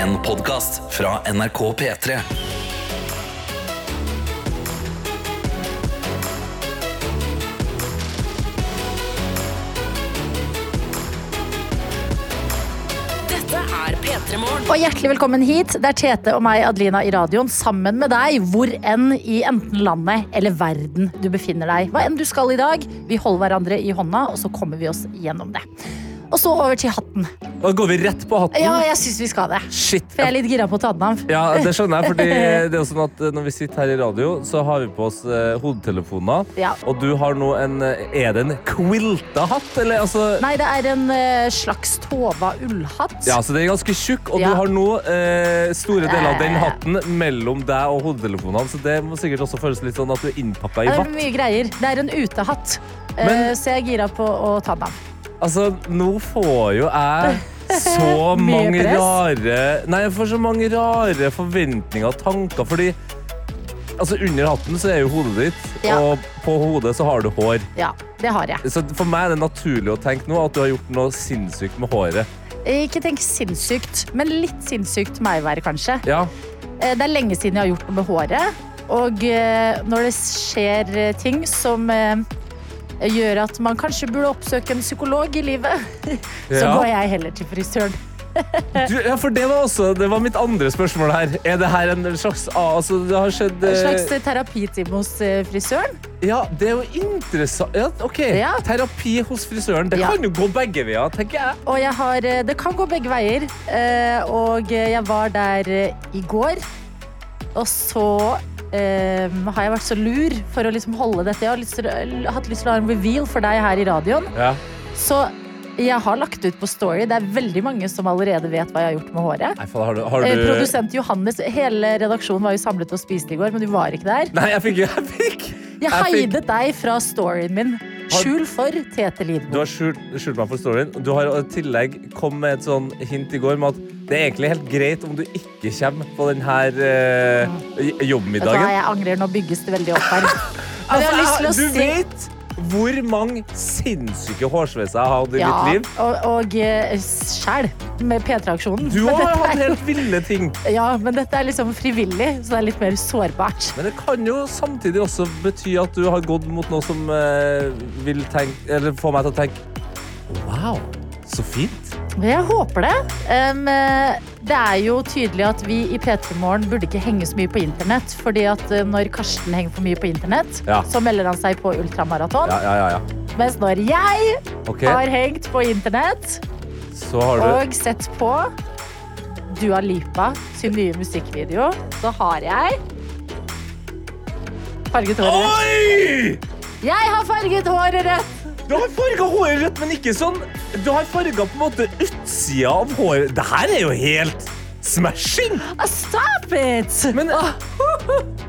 En podkast fra NRK P3. Dette er P3 Morgen. Og hjertelig velkommen hit. Det er Tete og meg, Adelina, i radioen sammen med deg, hvor enn i enten landet eller verden du befinner deg. Hva enn du skal i dag. Vi holder hverandre i hånda, og så kommer vi oss gjennom det. Og så over til hatten. Da går vi rett på hatten. Ja, jeg syns vi skal det. Shit. For jeg er litt gira på å ta den av. Ja, det skjønner jeg, fordi det er jo sånn at når vi sitter her i radio, så har vi på oss eh, hodetelefoner. Ja. Og du har nå en eh, Er det en quilta hatt, eller altså Nei, det er en eh, slags Tova ullhatt. Ja, så den er ganske tjukk, og Ja. du har nå eh, store deler av den Eh. hatten mellom deg og hodetelefonene, så det må sikkert også føles litt sånn at du er innpappa i Det er vatt. mye greier. Det er en utehatt. Eh, Men- så jeg er gira på å ta den av. Altså, nå får jo jeg så mange rare Nei, jeg får så mange rare forventninger og tanker, fordi Altså, under hatten så er jo hodet ditt, Ja. og på hodet så har du hår. Ja, det har jeg. Så for meg er det naturlig å tenke nå at du har gjort noe sinnssykt med håret. Ikke tenk sinnssykt, men litt sinnssykt må jeg være, kanskje. Ja, Eh, Det er lenge siden jeg har gjort noe med håret. Og eh, når det skjer eh, ting som gjør at man kanskje burde oppsøke en psykolog i livet, så Ja. går jeg heller til frisøren. du, ja for det var også Det var mitt andre spørsmål her. Er det her en slags ah, Altså, det har skjedd En slags eh, terapitime hos eh, frisøren. Ja, det er jo interessant. Ja, OK. Ja. Terapi hos frisøren. Det kan jo gå begge veier, tenker jeg. Og jeg har eh, Det kan gå begge veier. eh, Og jeg var der i går. Og så eh, har jeg vært så lur for å liksom holde dette. Jeg har lyst til, hatt lyst til å ha en reveal for deg her i radioen. Ja. Så jeg har lagt ut på Story. Det er veldig mange som allerede vet hva jeg har gjort med håret. Nei, faen, har du, har Eh. Produsent Johannes, hele redaksjonen var jo samlet og spiste i går, men du var ikke der. Nei, jeg fikk Jeg fikk Jeg Jeg fikk- heidet deg fra storyen min. Skjul for Tete Du har skjult, skjult meg for storyen. Du har i tillegg kommet med et sånn hint i går med at det er egentlig helt greit om du ikke kommer på denne eh, jobbmiddagen. jeg angrer. Nå bygges det veldig opp her. Men jeg å du vet hvor mange sinnssyke hårsveiser jeg har hatt i ja, mitt liv. og, og eh, sjæl, med P3-aksjonen. Du har hatt helt ville ting. Ja, men dette er liksom frivillig, så det er litt mer sårbart. Men det kan jo samtidig også bety at du har gått mot noe som eh, vil tenke, eller få meg til å tenke Wow, så fint. Jeg håper det. Um, det er jo tydelig at vi i P3 Morgen burde ikke henge så mye på internett. fordi at eh, når Karsten henger for mye på internett, Ja. så melder han seg på ultramaraton. Ja, ja, ja. ja. Mens når jeg okay. har hengt på internett så har du og sett på Dua Lipa sin nye musikkvideo, så har jeg farget håret. Oi! Jeg har farget håret rødt! Du har farga håret rødt, men ikke sånn Du har farga på en måte utsida av håret. Det her er jo helt smashing! Ah, Stop it! Men,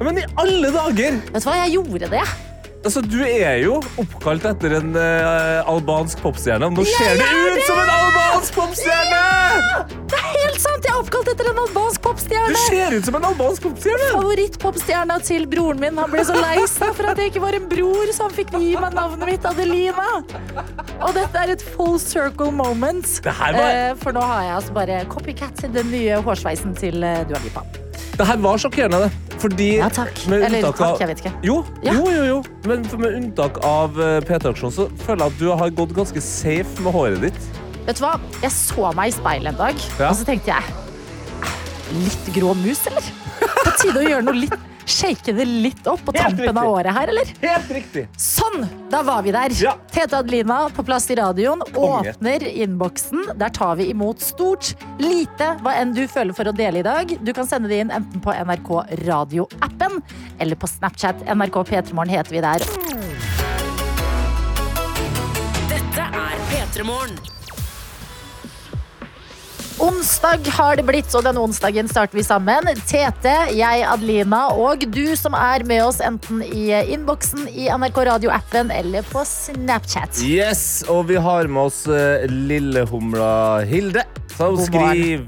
men i alle dager! Vet du hva, jeg gjorde det. Altså, Du er jo oppkalt etter en uh, albansk popstjerne. Nå ser er ut som en albansk popstjerne! Det oppkalt etter en albansk Du popstjerne. ser ut som en albansk popstjerne! Favorittpopstjerna til broren min. Han ble så lei seg for at jeg ikke var en bror, så han fikk gi meg navnet mitt Adelina. Og dette er et full circle moment. Var- Eh, For nå har jeg altså bare copycat den nye hårsveisen til eh, Dua Lipa. Det her var sjokkerende. Fordi Ja, takk. med Eller av- takk, jeg vet ikke. Jo, Ja. jo, jo, jo. Men med unntak av eh, P3-aksjonen så føler jeg at du har gått ganske safe med håret ditt. Vet du hva? Jeg så meg i speilet en dag, Ja. og så tenkte jeg "Ah, Litt grå mus, eller? På tide å gjøre noe litt Shake det litt opp på tampen av året her, eller? Helt riktig. Sånn! Da var vi der. Ja. Tete Adelina på plass i radioen. Konge. Åpner innboksen. Der tar vi imot stort, lite, hva enn du føler for å dele i dag. Du kan sende det inn enten på NRK Radio-appen eller på Snapchat. NRK P3morgen heter vi der. Dette er P3 Morgen. Onsdag har det blitt, og den onsdagen starter vi sammen. Tete, jeg, Adelina og du som er med oss enten i innboksen i NRK Radio-appen eller på Snapchat. Yes, og vi har med oss uh, lillehumla Hilde, som skriver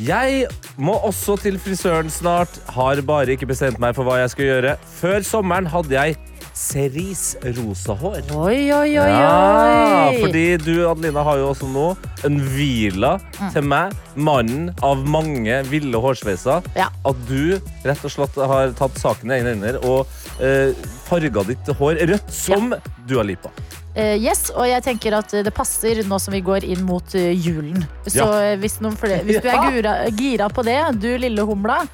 Jeg må også til frisøren snart. Har bare ikke bestemt meg for hva jeg skal gjøre. Før sommeren hadde jeg cerise rosa hår. Oi, oi, oi, Ja, oi. fordi du, Adelina, har jo også nå en hvila Mm. til meg, mannen av mange ville hårsveiser. Ja. At du rett og slett har tatt saken i egne hender og eh, farga ditt hår rødt som Dua Lipa. Uh, yes, og jeg tenker at eh, det passer nå som vi går inn mot eh, julen. Så Ja. eh, hvis, flere, hvis du er gira, gira på det, du lille humla, eh,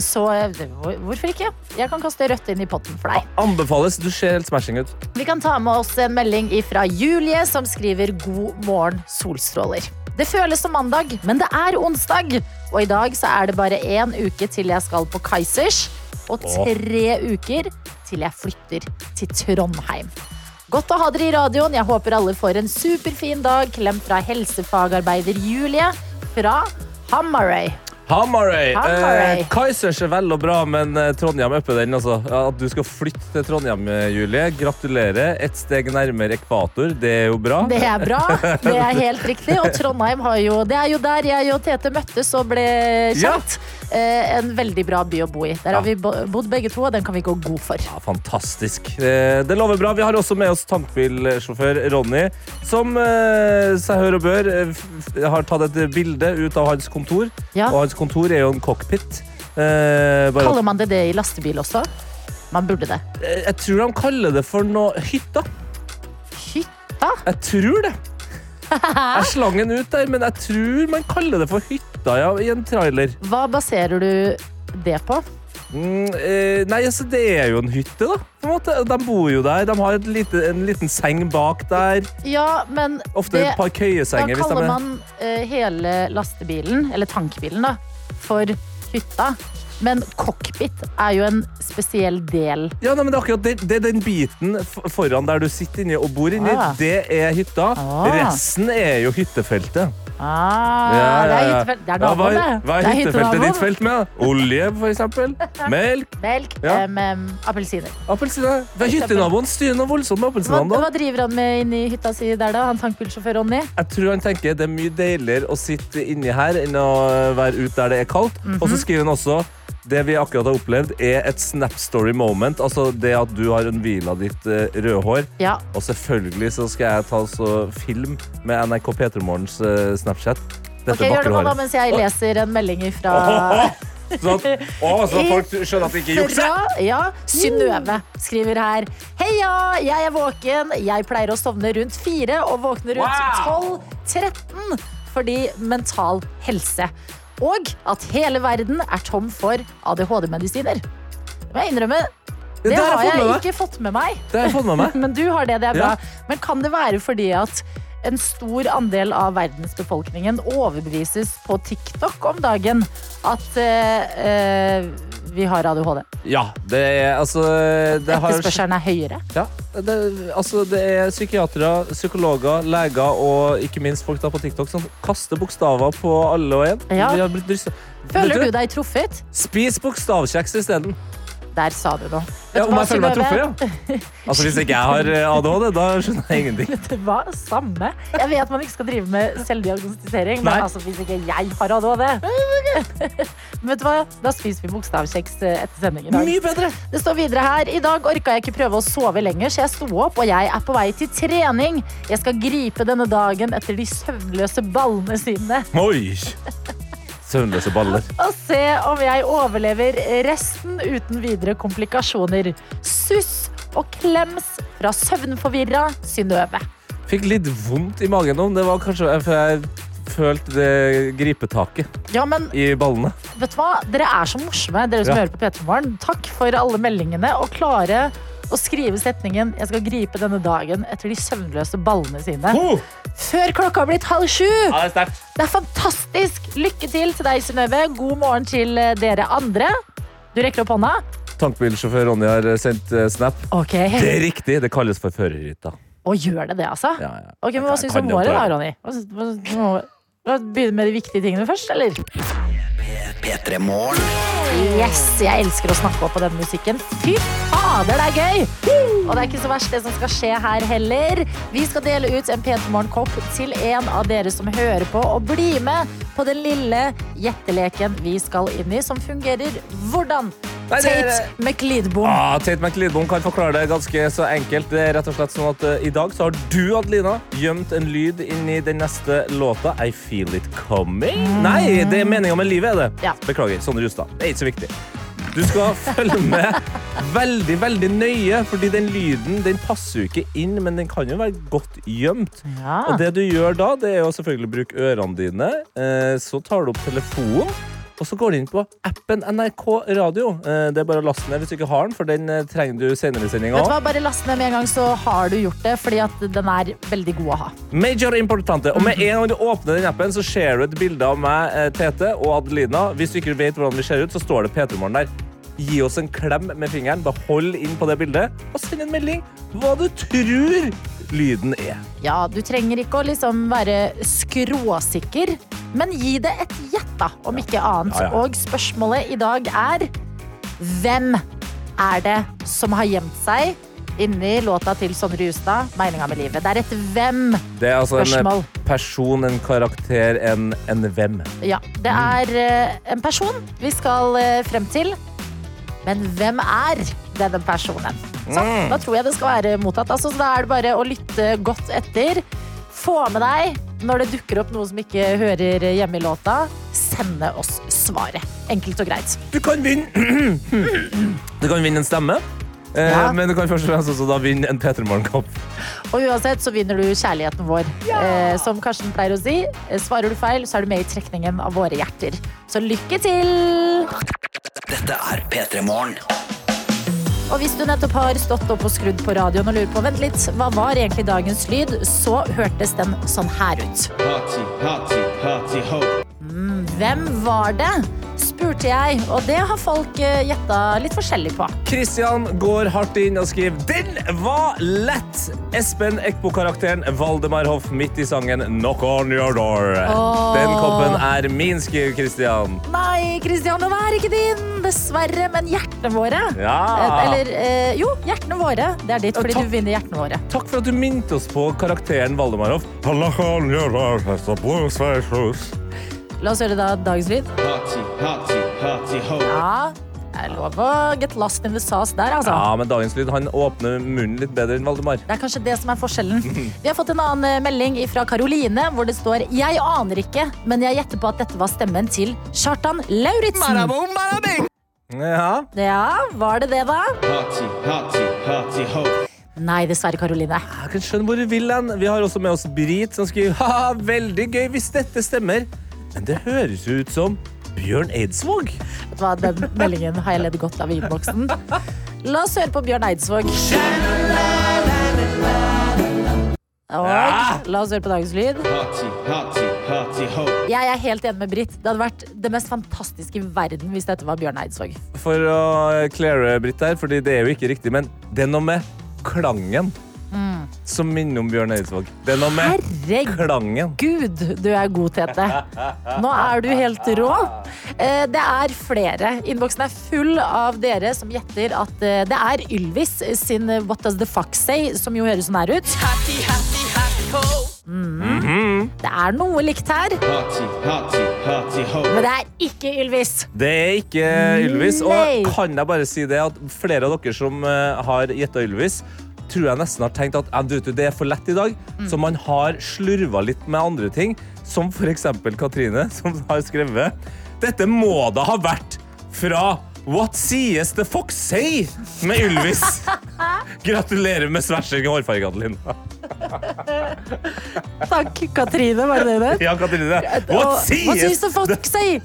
så eh, hvorfor ikke? Jeg kan kaste rødt inn i potten for deg. Anbefales. Du ser helt smashing ut. Vi kan ta med oss en melding fra Julie, som skriver 'God morgen, solstråler'. Det føles som mandag, men det er onsdag. Og i dag så er det bare én uke til jeg skal på Kaizers. Og tre uker til jeg flytter til Trondheim. Godt å ha dere i radioen. Jeg håper alle får en superfin dag. Klem fra helsefagarbeider Julie fra Hamarøy. Hamarøy. Hamarøy. Eh, Kaizers er vel og bra, men eh, Trondheim upper den. Altså. At du skal flytte til Trondheim, eh, Julie. Gratulerer. Ett steg nærmere ekvator. Det er jo bra. Det er bra. Det er helt riktig. Og Trondheim har jo Det er jo der jeg og Tete møttes og ble kjent. Eh, en veldig bra by å bo i. Der Ja. har vi bodd begge to, og den kan vi gå god for. Ja, fantastisk. Eh, Det lover bra. Vi har også med oss tankbilsjåfør Ronny, som eh, seg hør og bør eh, har tatt et bilde ut av hans kontor. Ja. Og hans kontor er jo en cockpit. Eh, bare, Kaller man det det i lastebil også? Man burde det. Eh, jeg tror de kaller det for noe hytta. Hytta? Jeg tror det. Jeg slang den ut der, men jeg tror man kaller det for hytta ja, i en trailer. Hva baserer du det på? Mm, eh, nei, altså, det er jo en hytte, da. På en måte. De bor jo der. De har et lite, en liten seng bak der. Ja, men Ofte det, et par da køyesenger. hvis de kaller er- man eh, hele lastebilen, eller tankbilen, da, for hytta. Men cockpit er jo en spesiell del. Ja, nei, men det, er akkurat det, det er den biten foran der du sitter inni og bor inni. Ah. Det er hytta. Ah. Resten er jo hyttefeltet. Ah, Ja, ja, ja. Det er hva, naboen, det. hva er hyttefeltet ditt felt med? Olje, for eksempel. Melk. Melk. Med appelsiner. Appelsiner. Hva er hyttenaboen styrer noe voldsomt med appelsinene, da? hva driver han med inni hytta si der, da? Han tankbilsjåfør Ronny? Jeg tror han tenker det er mye deiligere å sitte inni her enn å være ute der det er kaldt. Mhm. Og så skriver han også det vi akkurat har opplevd, er et snap story moment. Altså det at du har unnhvila ditt uh, røde hår. Ja. Og selvfølgelig så skal jeg ta så film med NRK P3 Morgens uh, Snapchat. Dette Ok, Gjør det nå, da, mens jeg leser en melding fra Sånn at, å, så folk skjønner at vi ikke jukser. Ja, Synnøve skriver her. Heia, jeg er våken. Jeg pleier å sovne rundt fire og våkne rundt 12-13 fordi mental helse. Og at hele verden er tom for ADHD-medisiner. Det må jeg innrømme. Det Det har jeg jeg ikke fått med meg. Det har jeg fått med meg. Men du har det, det er bra. Ja. Men kan det være fordi at en stor andel av verdensbefolkningen overbevises på TikTok om dagen at eh, eh, vi har ADHD? Ja, det er altså det har, Etterspørselen er høyere. ja, det, altså, det er psykiatere, psykologer, leger og ikke minst folk på TikTok som kaster bokstaver på alle og en. Ja. Føler du deg truffet? Spis bokstavkjeks isteden. Der sa du noe. Ja, om jeg føler meg truffet, ja. Altså, hvis ikke jeg har eh, ADHD, da skjønner jeg ingenting. Det var samme. Jeg vet man ikke skal drive med selvdiagnostisering, men altså, hvis ikke jeg har ADHD Men vet du hva? Da spiser vi bokstavkjeks eh, etter sending i dag. Mye bedre! Det står videre her. I dag orka jeg ikke prøve å sove lenger, så jeg sto opp, og jeg er på vei til trening. Jeg skal gripe denne dagen etter de søvnløse ballene sine Oi! Søvnløse baller. og se om jeg overlever resten uten videre komplikasjoner. Suss og klems fra søvnforvirra Synnøve. Fikk litt vondt i magen nå. Det var kanskje for jeg følte det gripetaket Ja, men i ballene. vet du hva? Dere er så morsomme, dere som Ja. hører på P3 Morgen. Takk for alle meldingene, og klare å skrive setningen 'Jeg skal gripe denne dagen etter de søvnløse ballene sine'. Oh! Før klokka har blitt halv sju! Ja, det er. Det er fantastisk! Lykke til til deg, Synnøve. God morgen til eh, dere andre. Du rekker opp hånda. Tankbilsjåfør Ronny har sendt eh, snap. Okay. Det er riktig, det kalles for førerhytta. Og gjør det det, altså? Ja, ja. Ok, men Hva syns du om året, da. Ronny? Begynne med de viktige tingene først, eller? P3 Morgen. Yes, jeg elsker å snakke opp på den musikken. Fy fader, det er gøy! Og det er ikke så verst det som skal skje her heller. Vi skal dele ut en P3 Morgen-kopp til en av dere som hører på, og bli med på den lille gjetteleken vi skal inn i, som fungerer hvordan? Nei, Tate McLeodbom. Ah, Tate McLeodbom kan forklare det ganske så enkelt. Det er rett og slett sånn at uh, I dag så har du, Adelina, gjemt en lyd inni den neste låta. I feel it coming. Nei, det er meninga med livet, er det. Ja. Beklager. Sondre Justad. Det er ikke så viktig. Du skal følge med veldig veldig nøye, fordi den lyden den passer jo ikke inn, men den kan jo være godt gjemt. Ja. Og det du gjør da, det er jo selvfølgelig å bruke ørene dine. Eh, Så tar du opp telefonen, og så går du inn på appen NRK Radio. Eh, Det er bare å laste ned hvis du ikke har den, for den eh, trenger du senere i sendinga òg. Bare last ned med en gang, så har du gjort det. Fordi at den er veldig god å ha. Major importante. Og med en gang du åpner den appen, så ser du et bilde av meg, eh, Tete og Adelina. Hvis du ikke vet hvordan vi ser ut, så står det P3 Morgen der. Gi oss en klem med fingeren, bare hold inn på det bildet, og send en melding hva du tror lyden er. Ja, Du trenger ikke å liksom være skråsikker, men gi det et gjett, da, om ikke annet. Ja, ja. Og spørsmålet i dag er hvem er det som har gjemt seg inni låta til Sondre Justad, 'Meninga med livet'? Det er et hvem-spørsmål. Det er altså en Spørsmål. eh, person, en karakter, en, en hvem. Ja, det er eh, en person vi skal eh, frem til. Men hvem er denne personen? Så, Mm. Da tror jeg det skal være mottatt. Altså, da er det bare å lytte godt etter. Få med deg når det dukker opp noe som ikke hører hjemme i låta. Sende oss svaret. Enkelt og greit. Du kan vinne Du kan vinne en stemme. Eh, Ja. Men du kan først og fremst også da vinne en P3 Morgen-kopp. Og uansett så vinner du kjærligheten vår. Eh, som Karsten pleier å si, eh, svarer du feil, så er du med i trekningen av våre hjerter. Så lykke til! Dette er P3 Morgen. Og hvis du nettopp har stått opp og skrudd på radioen og lurer på vent litt, hva var egentlig dagens lyd, så hørtes den sånn her ut. Party, party, party, ho. Hvem var det? Spurte jeg, og det har folk eh, gjetta litt forskjellig på. Kristian går hardt inn og skriver Den var lett! Espen Eckbo-karakteren Valdemar Hoff midt i sangen Knock on your door. Oh. Den koppen er min, skriver Kristian. Nei, Kristian, den er ikke din! Dessverre, men hjertene våre. Ja. Eh, Eller eh, jo, hjertene våre. Det er ditt, fordi takk. du vinner hjertene våre. Takk for at du minte oss på karakteren Valdemar Hoff. La oss høre da dagens lyd. Ja, det er lov å get lost in the sauce der, altså. Ja, men dagens lyd han åpner munnen litt bedre enn Valdemar. Det er kanskje det som er forskjellen. Vi har fått en annen eh, melding fra Karoline, hvor det står Jeg aner ikke, men jeg gjetter på at dette var stemmen til Kjartan Lauritzen. Ja. Ja, var det det, da? Hati, hati, hati, ho. Nei, dessverre, Karoline. Jeg kan skjønne hvor du vil hen. Vi har også med oss Brit, som skriver ha, veldig gøy hvis dette stemmer. Men det høres jo ut som Bjørn Eidsvåg. Vet du hva, Den meldingen har jeg ledd godt av i innboksen. La oss høre på Bjørn Eidsvåg. Og la oss høre på dagens lyd. Jeg er helt enig med Britt. Det hadde vært det mest fantastiske i verden hvis dette var Bjørn Eidsvåg. For å cleare Britt der, fordi det er jo ikke riktig, men det er noe med klangen som minner om Bjørn Eidsvåg. Det er noe med Herregud! klangen. Gud, du er god, Tete. Nå er du helt rå. Eh, Det er flere. Innboksen er full av dere som gjetter at eh, det er Ylvis sin What Does The Fuck Say, som jo høres sånn her ut. Mm. Det er noe likt her, Party, party, party, men det er ikke Ylvis. Det er ikke Ylvis. Nei. Og kan jeg bare si det at flere av dere som eh, har gjetta Ylvis, tror jeg nesten har tenkt at du, det er for lett i dag. Så man har slurva litt med andre ting, som f.eks. Katrine, som har skrevet Dette må da ha vært fra What Sies The Fox Say med Ylvis. Gratulerer med svæsjing og hårfarge, Adelina. Takk, Katrine, var det det? Ja, Katrine. What sies Sies det folk sier?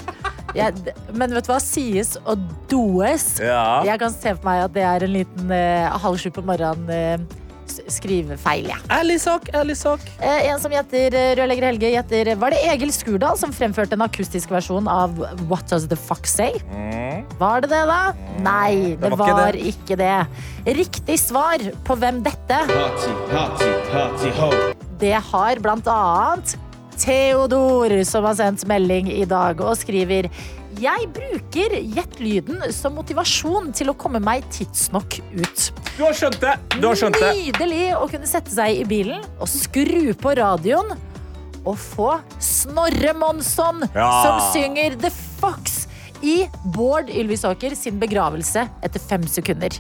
Ja, men vet du hva? Sies og does. Ja. Jeg kan se for meg at det er en liten eh, halv sju på morgenen eh, skrivefeil. Ja. Ærlig sak, ærlig sak. Eh, en som gjetter eh, Rørlegger Helge, gjetter Var det Egil Skurdal som fremførte en akustisk versjon av What Does The Fuck Say? Var det det, da? Nei, det, det var ikke det. ikke det. Riktig svar på hvem dette, Party, party, party, ho. det har blant annet Theodor, som har sendt melding i dag og skriver jeg bruker gjett lyden som motivasjon til å komme meg tidsnok ut. Du har skjønt det. Du har skjønt det. Nydelig å kunne sette seg i bilen og skru på radioen og få Snorre Monsson Ja. som synger The Fox i Bård Ylvisåker sin begravelse etter fem sekunder.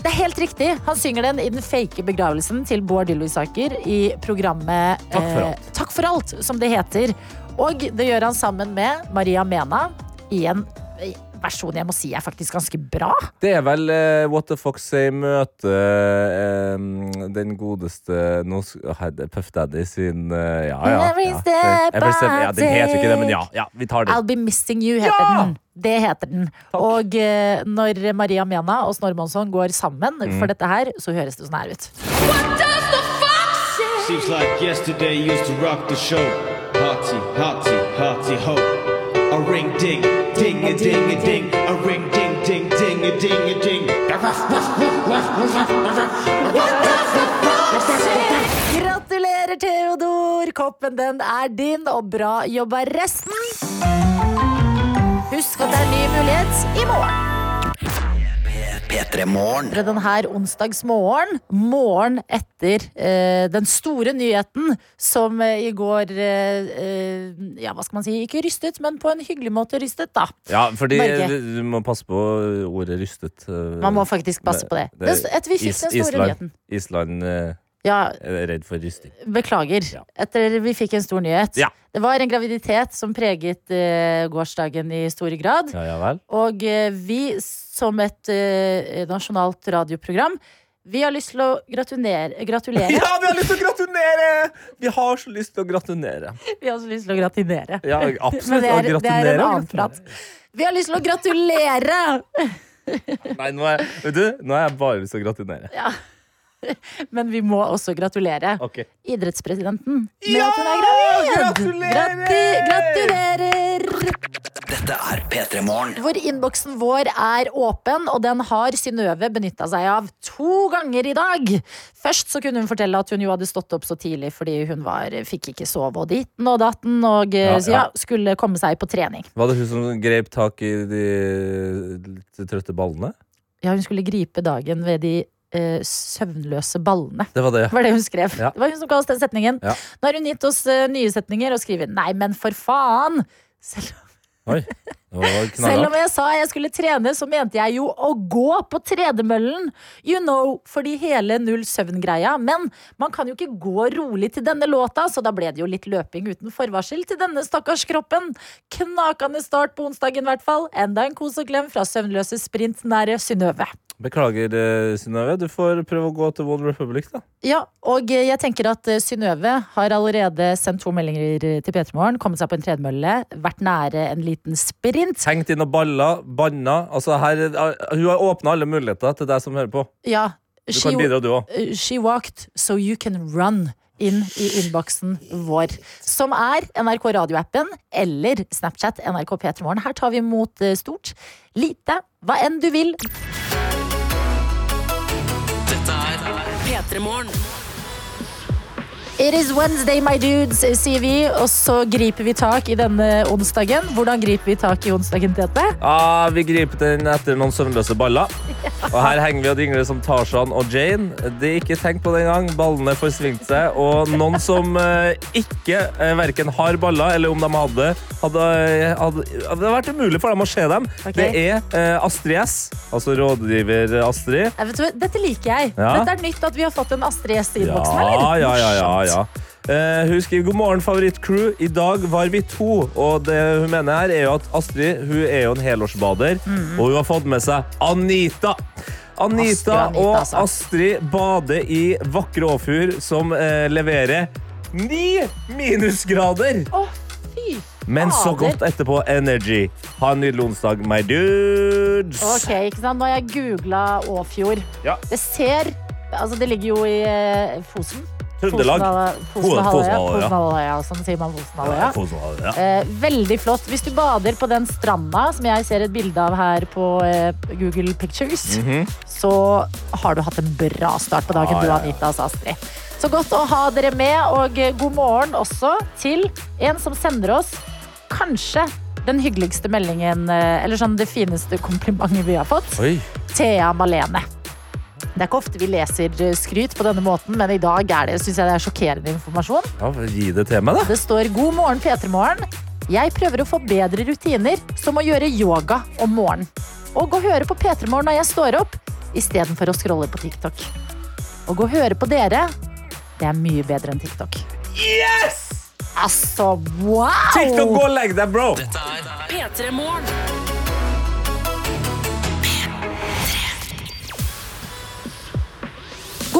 Det er helt riktig. Han synger den i den fake begravelsen til Bård Ylvisåker i programmet Takk for eh, alt. Takk for alt, som det heter. Og det gjør han sammen med Maria Mena i en versjon jeg må si er faktisk ganske bra. Det er vel uh, What the Fox Say møter eh, den godeste er Puff Daddy sin uh, Ja, ja. Every ja. Every step, ja, Den heter jo ikke det, men ja. ja vi tar I'll. Be Missing You heter Ja! den. Det heter den. Og eh, når Maria Mena og Snorre Monsson går sammen Mm. for dette her, så høres det sånn her ut. What does the fox say? Seems like yesterday used to rock the show. Hearty, hearty, hearty ho. A ring ding, ding a ding a ding. A ring ding, ding, ding a ding a ding. Gratulerer, Theodor! Koppen den er din, og bra jobba resten. Husk at det er ny mulighet i morgen. P3 Morgen. Den her onsdagsmorgen, morgen etter eh, den store nyheten som eh, i går eh, eh, Ja, hva skal man si? Ikke rystet, men på en hyggelig måte rystet, da. Ja, fordi Norge. du må passe på ordet rystet. eh, Man må faktisk passe på det. det- Det- Etter vi fikk Is- den store Island, nyheten. Island eh, jeg er redd for rysting. Beklager. Ja. Etter vi fikk en stor nyhet. Ja. Det var en graviditet som preget uh, gårsdagen i stor grad. Ja, ja. Og uh, vi, som et uh, nasjonalt radioprogram, vi har lyst til å gratulere. gratulere. Ja, vi har lyst til å gratulere! Vi har så lyst til å gratulere. Vi har så lyst til å gratinere. Ja, absolutt. det er, det er en annen prat. Vi har lyst til å gratulere! Nei, nå er, vet du, nå har jeg bare lyst til å gratulere. Ja. Men vi må også gratulere okay. idrettspresidenten med Ja! at hun er gravid. Gratulerer! Grati gratulerer! Dette er P3 Morgen. Hvor innboksen vår er åpen, og den har Synnøve benytta seg av to ganger i dag. Først så kunne hun fortelle at hun jo hadde stått opp så tidlig fordi hun var, fikk ikke sove og ditten og datten, og Ja, ja, ja. skulle komme seg på trening. Var det hun som grep tak i de de trøtte ballene? Ja, hun skulle gripe dagen ved de eh, søvnløse ballene. Det var det. var det hun skrev. Ja. Det var hun som ga oss den setningen. Ja. Nå har hun gitt oss uh, nye setninger og skriver 'nei, men for faen'. Selv, Oi, selv om jeg sa jeg skulle trene, så mente jeg jo å gå på tredemøllen. You know, fordi hele null søvn-greia. Men man kan jo ikke gå rolig til denne låta, så da ble det jo litt løping uten forvarsel til denne stakkars kroppen. Knakende start på onsdagen, i hvert fall. Enda en kos og klem fra søvnløse sprint nære Synnøve. Beklager, eh, Synnøve. Du får prøve å gå til One Republic, da. Ja, og eh, jeg tenker at eh, Synnøve har allerede sendt to meldinger til P3 Morgen, kommet seg på en tredemølle, vært nære en liten sprint. Hengt inn og balla, banna. Altså, her, hun har åpna alle muligheter til deg som hører på. Ja, Du she, kan bidra, du òg. she walked so you can run inn i innboksen vår, som er NRK radioappen eller Snapchat NRK P3 Morgen. Her tar vi imot stort, lite, hva enn du vil. P3 Morgen. It is Wednesday, my dudes, sier vi, og så griper vi tak i denne onsdagen. Hvordan griper vi tak i onsdagen, Tete? Ah, vi griper den etter noen søvnløse baller. Og her henger vi og dingler som Tarzan og Jane. Det er ikke tenkt på den gang. Ballene forsvingte seg. Og noen som eh, ikke uh, verken har baller, eller om de hadde, hadde, hadde hadde vært umulig for dem å se dem. Ok. Det er eh, Astrid S, altså rådgiver Astrid. Jeg vet, du hva, dette liker jeg. Ja. Dette er nytt at vi har fått en Astrid S i Ja, innboksen. eller? ja, ja, ja, Morsomt. Ja. Uh, hun skriver god morgen, favorittcrew. I dag var vi to. Og det hun mener her er jo at Astrid hun er jo en helårsbader, Mhm. og hun har fått med seg Anita. Anita Astrid og Anita, og altså. Astrid bader i vakre Åfjord, som uh, leverer ni minusgrader. Å, fy Men så godt etterpå energy. Ha en nydelig onsdag, my dudes. Ok, ikke sant? Nå har jeg googla Åfjord. Ja. Det ser Altså, det ligger jo i eh, Fosen. Trøndelag. Fosenhalvøya. Sånn sier man Fosenhalvøya. Ja. Eh, veldig flott. Hvis du bader på den stranda som jeg ser et bilde av her på eh, Google Pictures, Mhm. så har du hatt en bra start på dagen, ah, du. Anita og Astrid. Så godt å ha dere med, og eh, god morgen også til en som sender oss kanskje den hyggeligste meldingen, eh, eller sånn det fineste komplimentet vi har fått. Oi. Thea Malene. Det er ikke ofte vi leser eh, skryt på denne måten, men i dag er det, synes jeg det er sjokkerende informasjon. Ja, gi det til meg, da. Det står 'God morgen, P3morgen'. Jeg prøver å få bedre rutiner, som å gjøre yoga om morgenen. Og å høre på P3 Morgen når jeg står opp, istedenfor å scrolle på TikTok. Å gå og høre på dere, det er mye bedre enn TikTok. Yes! Altså, wow! TikTok, gå og legg deg, bro! Dette er P3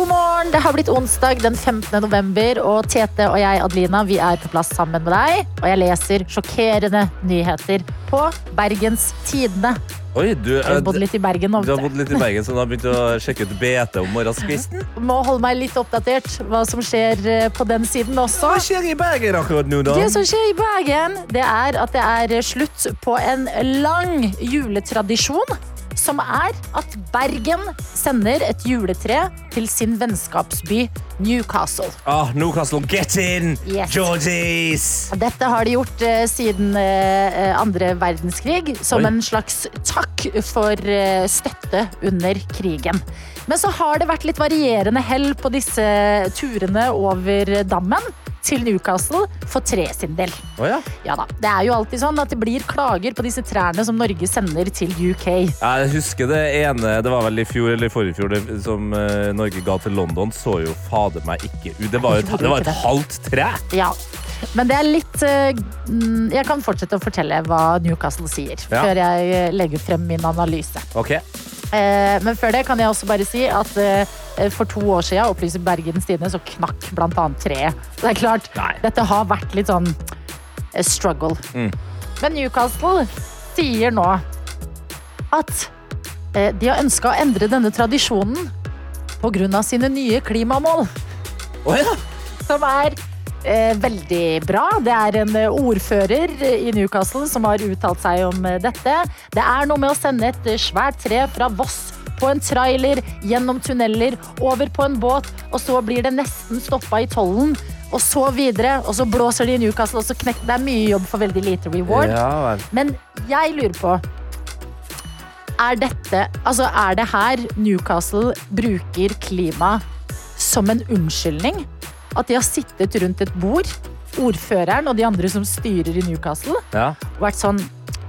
God morgen! Det har blitt onsdag den 15. november, og Tete og jeg, Adelina, vi er på plass sammen med deg. Og jeg leser sjokkerende nyheter på Bergens Tidende. Oi, du, Jeg har bodd litt i Bergen nå. du har bodd litt i Bergen, så du har begynt å sjekke ut BT om morgenskvisten? Må holde meg litt oppdatert hva som skjer eh, på den siden også. Hva skjer i Bergen akkurat nå, da? Det som skjer i Bergen, det er at det er slutt på en lang juletradisjon. Som er at Bergen sender et juletre til sin vennskapsby Newcastle. Oh, Newcastle, get in! Yes. Georgies! Dette har de gjort uh, siden andre verdenskrig, som Oi. en slags takk for uh, støtte under krigen. Men så har det vært litt varierende hell på disse turene over dammen til Newcastle for tre sin del. Oh, ja. Ja da, Det er jo alltid sånn at det blir klager på disse trærne som Norge sender til UK. Jeg husker det ene, det var vel i fjor eller forrige fjor, det, som uh, Norge ga til London, så jo fader meg ikke ut. Det var jo et, det var et halvt tre! Ja. Men det er litt mm, Jeg kan fortsette å fortelle hva Newcastle sier, før jeg eh, legger frem min analyse. Ok. Eh, men før det kan jeg også bare si at eh, for to år siden opplyser Bergens Tidende, så knakk annet treet. Så det er klart, Nei. dette har vært litt sånn eh, struggle. Mm. Men Newcastle sier nå at de har ønska å endre denne tradisjonen pga. sine nye klimamål Oh, ja. som er veldig bra. Det er en eh, ordfører eh, i Newcastle som har uttalt seg om eh, dette. Det er noe med å sende et eh, svært tre fra Voss på en trailer, gjennom tunneler, over på en båt, og så blir det nesten stoppa i tollen. Og så videre, og så blåser de i Newcastle, og så knekker det er mye jobb for veldig lite reward. Ja. Men jeg lurer på Er dette Altså, er det her Newcastle bruker klima som en unnskyldning? At de har sittet rundt et bord, ordføreren og de andre som styrer i Newcastle, Ja. og vært sånn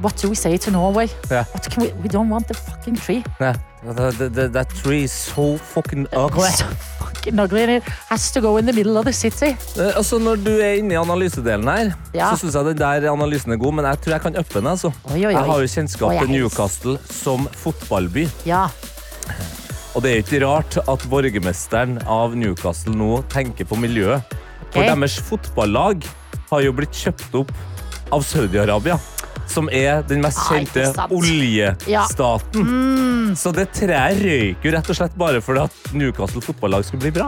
What do we say to Norway? Yeah. We, we don't want the fucking tree. Yeah. The, the, the, that tree is so fucking ugly. So fucking ugly. It has to go in the middle of the city. Uh, Altså, når du er inne i analysedelen her, Ja. så syns jeg den der analysen er god, men jeg tror jeg kan uppe den. Altså. Oi, oi, oi. Jeg har jo kjennskap til Newcastle som fotballby. Ja. Og det er ikke rart at borgermesteren av Newcastle nå tenker på miljøet. For Ok. deres fotballag har jo blitt kjøpt opp av Saudi-Arabia. Som er den mest kjente ah, oljestaten. Mm. Så det treet røyk jo rett og slett bare fordi at Newcastle fotballag skulle bli bra.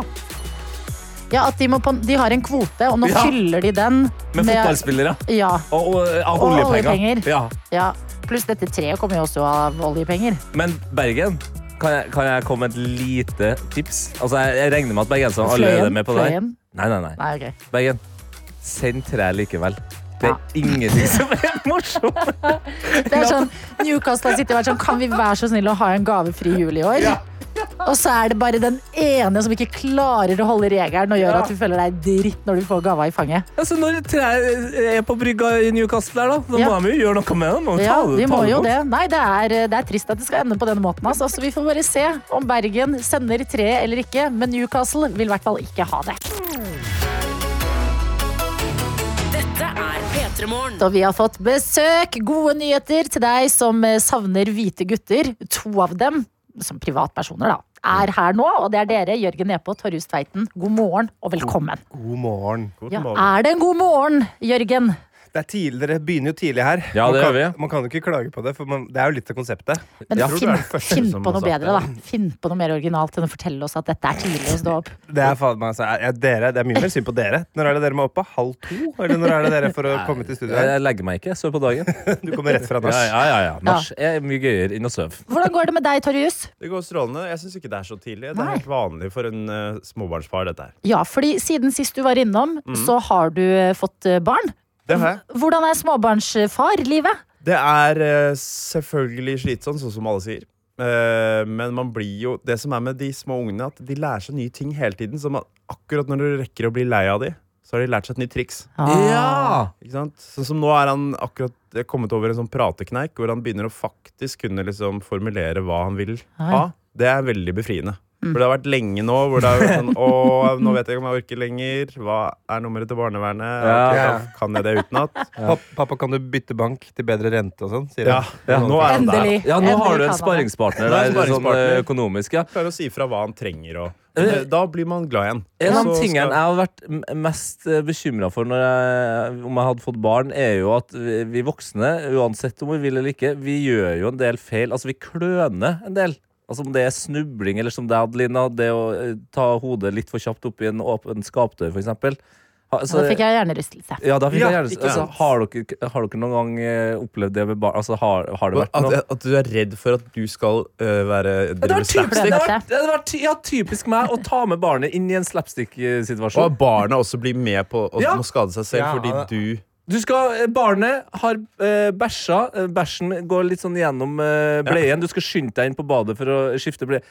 ja, at de, må de har en kvote, og nå Ja. fyller de den Med fotballspillere. Ja. Og, og av Og oljepenger. oljepenger. Ja. Ja, pluss dette treet kommer jo også av oljepenger. Men Bergen, kan jeg, kan jeg komme med et lite tips? Altså, jeg, jeg regner med at bergenserne allerede er med på det. her. Nei, nei, nei. Nei, okay. Bergen, send tre likevel. Det Ja. er ingenting som er morsomt. Det er sånn, Newcastle har sittet og vært sånn, kan vi være så snille å ha en gavefri jul i år? Ja. Og så er det bare den ene som ikke klarer å holde regelen og gjør Ja. at du føler deg dritt når du får gava i fanget. Altså, når treet er på brygga i Newcastle, der, da, da Ja. må de jo gjøre noe med ta Ja, det- de ta må jo det. Nei, det er, det er trist at det skal ende på denne måten. Altså. Så vi får bare se om Bergen sender treet eller ikke. Men Newcastle vil i hvert fall ikke ha det. Dette er P3 Så vi har fått besøk. Gode nyheter til deg som eh, savner hvite gutter. To av dem, som privatpersoner, da, er her nå. Og det er dere, Jørgen Epo, Torjus Tveiten. God morgen og velkommen. God morgen. God Ja, morgen. er det en god morgen, Jørgen? Det er tidlig, Dere begynner jo tidlig her. Ja, man, det kan, gjør vi. man kan jo ikke klage på det, for man, det er jo litt av konseptet. Men Jeg finn, første finn på noe bedre, da. Finn på noe mer originalt enn å fortelle oss at dette er tidlig å stå opp. Det er, faen altså, jeg, dere, det er mye mer synd på dere. Når er det dere må opp? Halv to? Eller når er det dere for å komme til studio? Jeg, Jeg legger meg ikke. jeg Sover på dagen. Du kommer rett fra Ja, nach. ja, ja, ja. Nach er mye gøyere enn å sove. Hvordan går det med deg, Torjus? Det går strålende. Jeg syns ikke det er så tidlig. Det er helt vanlig for en uh, småbarnsfar, dette her. Ja, fordi siden sist du var innom, så har du eh, fått eh, barn. Det har jeg. Hvordan er småbarnsfar-livet? Det er eh, selvfølgelig slitsomt, sånn som alle sier. Eh, men man blir jo Det som er med de små ungene, at de lærer seg nye ting hele tiden. Så man, akkurat når du rekker å bli lei av de, så har de lært seg et nytt triks. Ja! Ikke sant? Sånn som nå er han akkurat kommet over en sånn pratekneik hvor han begynner å faktisk kunne liksom formulere hva han vil ha. Det er veldig befriende. For det har vært lenge nå hvor det har vært sånn Å, nå vet jeg ikke om jeg orker lenger. Hva er nummeret til barnevernet? Ja. Ok, kan jeg det utenat. Pappa, pappa, kan du bytte bank til bedre rente og sånn? Ja, ja, nå er han der. Ja, nå har du en sparringspartner er der, sånn eh, økonomisk, ja. Klarer å si fra hva han trenger. Og, Eh, da blir man glad igjen. En av tingene skal- jeg har vært mest bekymra for når jeg, om jeg hadde fått barn, er jo at vi vi voksne, uansett om vi vil eller ikke, vi gjør jo en del feil. Altså, vi kløner en del. Altså Om det er snubling, eller som det, Adelina, det å eh, ta hodet litt for kjapt opp i en åpen skapdør, for eksempel. Ha- Da fikk jeg hjernerystelse. ja, da fikk Ja, jeg gjerne ikke altså, sant. har, dere, har dere noen gang eh, opplevd det med barn? Altså, har, har det vært At, noe? at du er redd for at du skal øh, være Det drive var, typisk, det, var, det var ty, ja, typisk meg å ta med barnet inn i en Og slapstick-situasjon. at barna også blir med på å Ja. skade seg selv Ja, fordi det- du Du skal, eh, Barnet har eh, bæsja. Eh, Bæsjen går litt sånn gjennom eh, bleien. Du skal skynde deg inn på badet for å skifte bleie.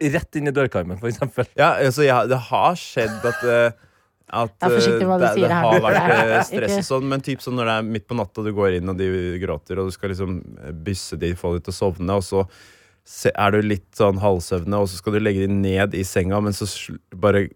Rett inn i dørkarmen, for eksempel. Ja, altså, jeg, det har skjedd at uh, at hva du det, det har vært eh, stress og sånn, men typ sånn når det er midt på natta, du går inn og de gråter, og du skal liksom eh, bysse de, få de til å sovne, og så er du litt sånn halvsøvne, og så skal du legge de ned i senga, men så bare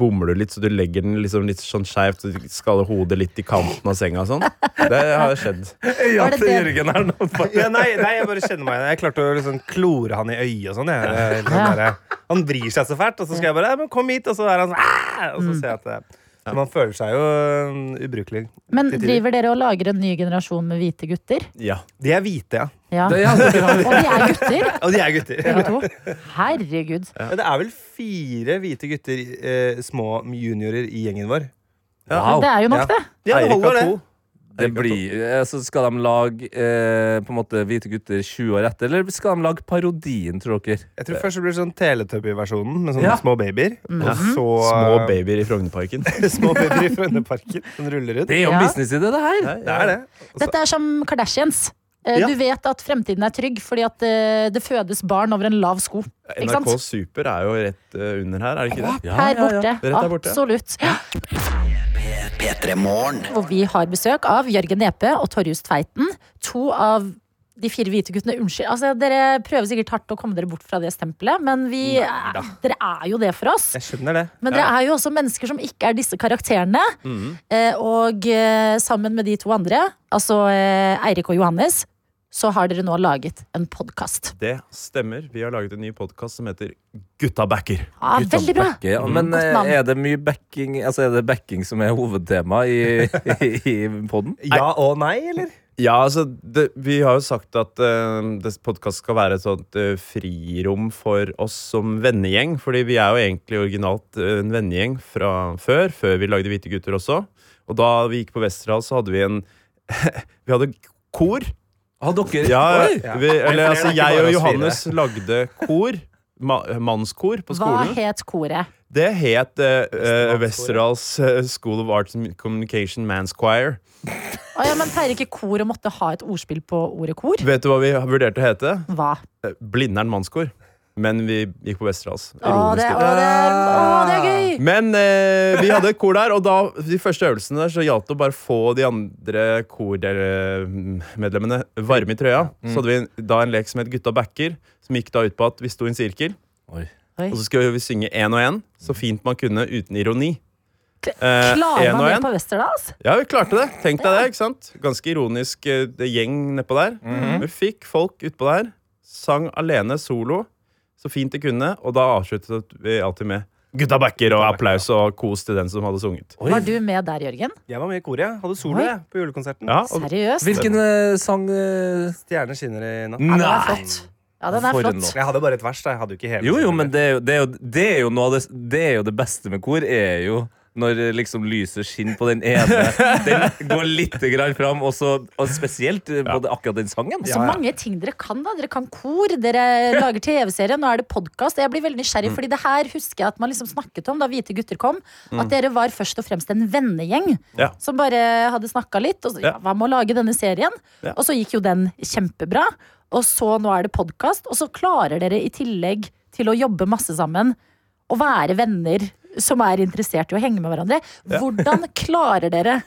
bommer du litt, så du legger den liksom litt sånn skeivt, så du skaller hodet litt i kanten av senga og sånn. Det har skjedd. Ja, det til det- Jørgen her nå. Ja, nei, nei, jeg bare kjenner meg igjen. Jeg klarte å liksom klore han i øyet og sånn. jeg. Ja. Han vrir seg så fælt, og så skal jeg bare men 'Kom hit', og så er han sånn Og så ser jeg at det, så Man føler seg jo um, ubrukelig. Men driver dere og lager en ny generasjon med hvite gutter? Ja. De er hvite, ja. Ja. Det, ja, det Og de er gutter, Og de er gutter. begge to. Herregud. Ja. det er vel fire hvite gutter, eh, små juniorer, i gjengen vår. Wow. Det er jo nok, Ja. det. Ja, det Eirik holder, har det. to. Det blir, eh, så skal de lage eh, på en måte Hvite gutter 20 år etter, eller skal de lage parodien, tror dere? Jeg tror først det blir sånn Teletubby-versjonen med sånne Ja. små babyer. Og så Små babyer i Frognerparken. små babyer i Frognerparken som ruller rundt. Det er jo Ja. en businessidé, det her. Det er det. Også, Dette er som Kardashians. Eh, Ja. Du vet at fremtiden er trygg fordi at eh, det fødes barn over en lav sko. Ikke sant? NRK Super er jo rett eh, under her, er det ikke det? Ja, Her ja, ja. borte. Rett der borte. Absolutt. Ja. P3 Og vi har besøk av Jørgen Nepe og Torjus Tveiten. To av de fire hvite guttene. Unnskyld. Altså, dere prøver sikkert hardt å komme dere bort fra det stempelet, men vi, dere er jo det for oss. Jeg skjønner det. Men dere er jo også mennesker som ikke er disse karakterene. Mm. Eh, og eh, sammen med de to andre, altså eh, Eirik og Johannes, så har dere nå laget en podkast. Det stemmer. Vi har laget en ny podkast som heter Gutta backer. Ja, Gutta veldig bra. backer, ja. Men Godt eh, er det mye backing Altså er det backing som er hovedtema i, i, i poden? Ja og nei, eller? Ja, altså, det, Vi har jo sagt at uh, podkast skal være et sånt uh, frirom for oss som vennegjeng. Fordi vi er jo egentlig originalt uh, en vennegjeng fra før, før vi lagde Hvite gutter også. Og da vi gikk på Westerdal, så hadde vi en Vi hadde kor. Har dere Ja, vi, eller er altså, jeg og Johannes lagde kor. Ma mannskor på skolen. Hva het koret? Det het uh, Westerdals eh, School of Arts and Communication Man's Choir. Å ja, men Pleier ikke kor å måtte ha et ordspill på ordet kor? Vet du hva vi vurderte å hete? Hva? Blindern mannskor. Men vi gikk på Westerdals. Å, det, å, det, er, å, det er gøy! Men eh, vi hadde et kor der, og da, de første øvelsene der så gjaldt det å bare få de andre kormedlemmene varme i trøya. Så hadde vi da en lek som het Gutta backer, som gikk da ut på at vi sto i en sirkel. Oi. Oi. Og så skulle vi synge én og én, så fint man kunne uten ironi. Eh, Klarer man det på Westerdals? Ja, vi klarte det. Tenk deg det. ikke sant? Ganske ironisk eh, gjeng nedpå der. Vi fikk folk utpå der. Sang alene solo så fint de kunne, og da avsluttet vi alltid med gutta backer og applaus og kos til den som hadde sunget. Oi. Var du med der, Jørgen? Jeg var med i koret. jeg. Hadde solo jeg, på julekonserten. Ja, og Seriøst? Hvilken eh, sang Stjerner skinner i natt. Nei. flott. Ja, den er flott. Jeg hadde bare et vers. da. Jeg hadde jo ikke hele Jo, jo, men det er jo, det er jo, det er jo noe av det Det er jo det beste med kor, er jo når liksom lyset skinner på den ene. Den går litt grann fram, og, så, og spesielt eh, både akkurat den sangen. Så mange ting dere kan. da Dere kan kor, dere lager TV-serie, nå er det podkast. Jeg blir veldig nysgjerrig, fordi det her husker jeg at man liksom snakket om da Hvite gutter kom. At dere var først og fremst en vennegjeng Ja. som bare hadde snakka litt. Og så, ja, Ja. hva med å lage denne serien? Ja. Og så gikk jo den kjempebra. Og så nå er det podkast, og så klarer dere i tillegg til å jobbe masse sammen. Å være venner som er interessert i å henge med hverandre. Hvordan klarer dere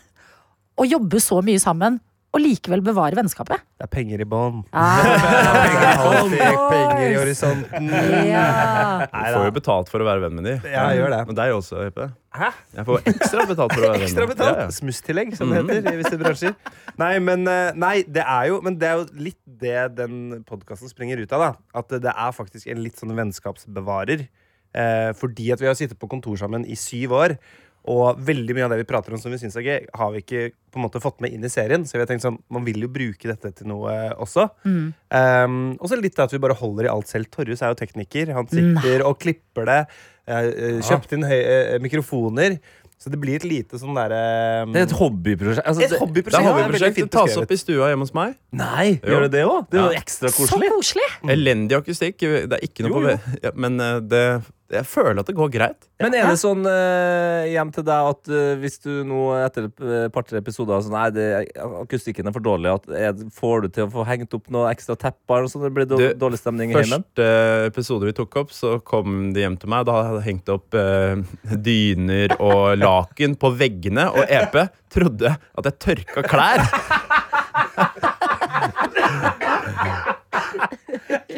å jobbe så mye sammen og likevel bevare vennskapet? Det er penger i bånn. Ah, penger i horisonten. ja. Du får jo betalt for å være venn med de. Ja, jeg gjør det. Men deg også, Jeppe. Hæ? Jeg får ekstra betalt for å være venn Ekstra med betalt. Ja, ja. Smusstillegg, som det heter i visse bransjer. Nei, men, eh, nei, det er jo, men det er jo litt det den podkasten springer ut av. da At det er faktisk en litt sånn vennskapsbevarer. Eh, fordi at vi har sittet på kontor sammen i syv år. Og veldig mye av det vi prater om som vi syns er gøy, har vi ikke på en måte fått med inn i serien. Så vi har tenkt sånn, man vil jo bruke dette til noe også. Um, og så litt at vi bare holder i alt selv. Torjus er jo tekniker. Han sitter og klipper det. eh, eh, kjøpt inn høy, uh, mikrofoner. Så det blir et lite sånn derre Det er et hobbyprosjekt. Altså, et det- Det hobbyprosjekt. Ja, hobbyprosjekt. Det tas opp i stua hjemme hos meg. Nei, Jo. gjør det det òg? Det er Ja. ekstra Så koselig. koselig! Elendig akustikk. Det er ikke noe Jo, på jo. ve- ja, Men uh, det, jeg føler at det går greit. Men er det sånn eh, hjem til deg at eh, hvis du nå etter et par-tre episoder sånn, Nei, det, akustikken er for dårlig, at er, får du til å få hengt opp noe ekstra tepper? og sånn, det blir Du, dårlig stemning i heimen? Første episode vi tok opp, så kom de hjem til meg. Da hadde jeg hengt opp eh, dyner og laken på veggene, og EP trodde at jeg tørka klær.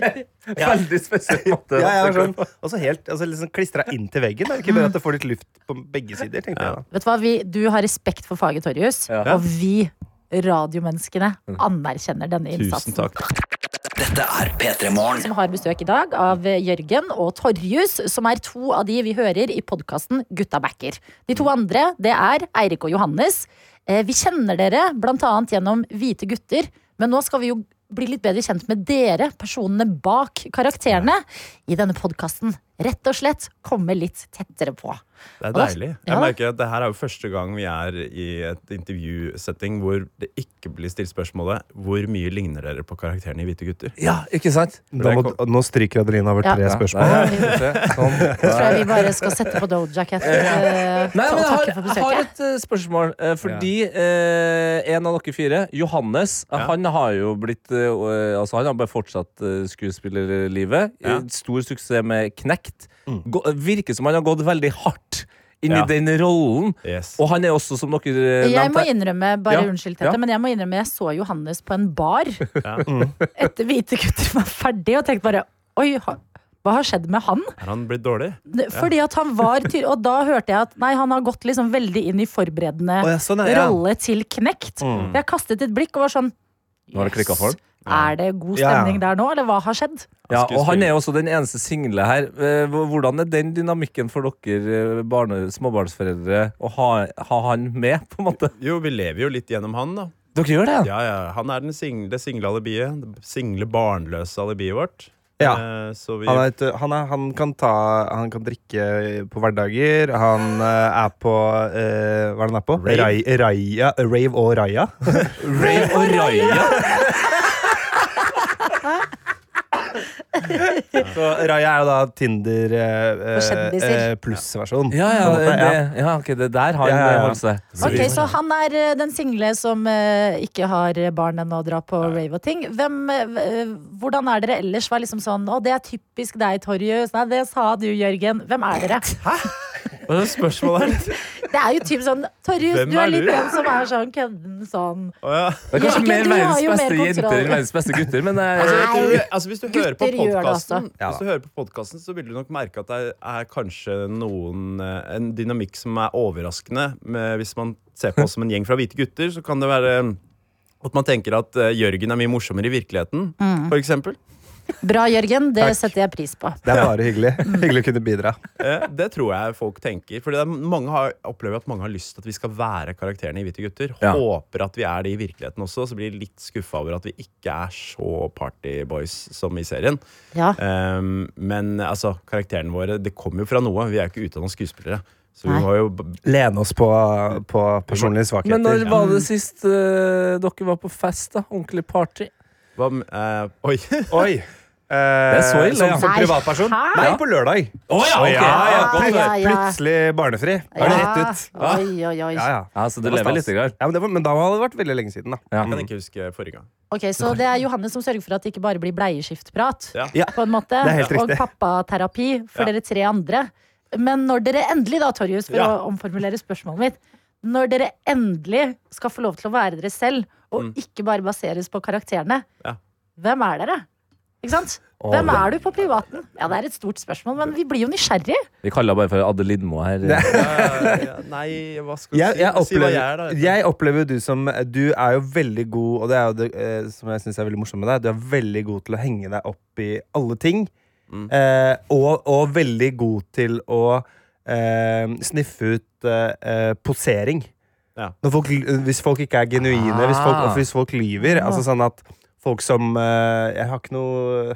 Veldig spesiell måte. Ja, jeg var sånn, også helt altså, liksom klistra inn til veggen. Er ikke bare at det får litt luft på begge sider? tenkte jeg da Vet Du hva, vi, du har respekt for faget, Torjus. Ja. Og vi radiomenneskene anerkjenner denne innsatsen. Tusen takk. Dette er P3 Morgen. Som har besøk i dag av Jørgen og Torjus, som er to av de vi hører i podkasten Gutta backer. De to andre det er Eirik og Johannes. Eh, Vi kjenner dere annet gjennom Hvite gutter, men nå skal vi jo bli litt bedre kjent med dere, personene bak karakterene, i denne podkasten. Rett og slett komme litt tettere på. Det er deilig. Jeg merker at det her er jo første gang vi er i et intervjusetting hvor det ikke blir stilt spørsmålet hvor mye ligner dere på karakterene i Hvite gutter. Ja, ikke sant? Da må, nå stryker Adelina over Ja. tre Ja. spørsmål. Sånn. Jeg tror vi bare skal sette på Doja Cat eh, Nei, men jeg har, takke for jeg har et eh, spørsmål. eh, fordi eh, en av dere fire, Johannes, Ja. han har jo blitt Altså Han har bare fortsatt skuespillerlivet. Ja. Stor suksess med Knekt. Mm. virker som han har gått veldig hardt inn Ja. i den rollen. Yes. Og han er også, som dere nevnte Jeg må innrømme, bare Ja, unnskyld Tete, ja. men jeg må innrømme jeg så Johannes på en bar Ja. etter Hvite gutter var ferdig, og tenkte bare Oi, hva har skjedd med han? Er han blitt dårlig? Fordi at han var Og da hørte jeg at nei, han har gått liksom veldig inn i forberedende oh, ja, sånn er, ja. rolle til Knekt. Mm. Jeg kastet et blikk og var sånn Nå har det klikka for han. Er det god stemning der nå, eller hva har skjedd? Ja, og han er også den eneste single her. Eh, Hvordan er den dynamikken for dere eh, barne, småbarnsforeldre å ha, ha han med, på en måte? Jo, vi lever jo litt gjennom han, da. Dere gjør det? Ja, ja. Han er den single, det single alibiet. Det single, barnløse alibiet vårt. Ja. Eh, så vi Han, er et, han, er, han, kan ta, han kan drikke på hverdager. Han eh, er på uh, Hva er det han er på? Rave. Rai, Raya, rave og Raya. Rave og Raja. Så Raja er jo da Tinder eh, eh, pluss-versjon. Ja, ja, det, ja, ok, det der har Ja, ja, ja. holdt seg. Ok, Så han er eh, den single som eh, ikke har barn ennå og drar på rave og ting. Hvem, eh, hvordan er dere ellers? Var liksom sånn Å, det er typisk deg, Torjus. Nei, det sa du, Jørgen. Hvem er dere? Hæ? Hva er det spørsmålet her? Det er jo typ sånn Torjus, du er litt den som er sånn kødden sånn. Oh, ja. Det er kanskje mer verdens beste jenter enn verdens beste gutter, men eh, Altså, altså, hvis du hører på gutter podkasten, Hvis du hører på podcasten, så vil du nok merke at det er, kanskje noen eh, En dynamikk som er overraskende. Med, hvis man ser på oss som en gjeng fra hvite gutter, så kan det være at man tenker at eh, Jørgen er mye morsommere i virkeligheten, for eksempel. Bra, Jørgen. Det Takk. setter jeg pris på. Det er bare hyggelig. Hyggelig å kunne bidra. Eh, det tror jeg folk tenker. For det er, mange har, opplever at mange har lyst til at vi skal være karakterene i Hvite gutter. Ja. Håper at vi er det i virkeligheten også. Så blir de litt skuffa over at vi ikke er så partyboys som i serien. Ja. Um, men altså, karakterene våre Det kommer jo fra noe. Vi er jo ikke utdanna skuespillere. Så vi må jo b- Lene oss på, på personlige svakheter. Men når var det sist uh, dere var på fest, da? Ordentlig party? Hva, eh, Oi! Oi! Eh, er så ille, som, ja. som privatperson? hæ? Nei, på lørdag. Oh, ja, okay. ok! ja, ja, Ah, ja, ja. Plutselig barnefri. Da er det rett ut. Oi, oi, oi. Ja, ja. Ja, så du lever litt? Grann. Ja, men, det var, men da hadde det vært veldig lenge siden, da. Ja. Jeg kan ikke huske forrige gang. Ok, Så det er Johannes som sørger for at det ikke bare blir bleieskiftprat. På en måte Det er helt Og pappaterapi for Ja. dere tre andre. Men når dere endelig, da, Torjus, for Ja. å omformulere spørsmålet mitt Når dere endelig skal få lov til å være dere selv, og ikke bare baseres på karakterene, Ja. hvem er dere? Ikke sant? Hvem er du på privaten? Ja, Det er et stort spørsmål, men vi blir jo nysgjerrige. Vi kaller bare for Adde Lindmo her. Nei, ja, ja. Nei, hva skal du Jeg, si? jeg, Si hva opplever, jeg er, da. jeg opplever jo du som Du er jo veldig god, og det er jo det eh, som jeg syns er veldig morsomt med deg, du er veldig god til å henge deg opp i alle ting. Mm. Eh, og, og veldig god til å eh, sniffe ut eh, eh, posering. Ja. Når folk, hvis folk ikke er genuine, hvis folk, Ah. hvis folk lyver. Altså sånn at folk som eh, Jeg har ikke noe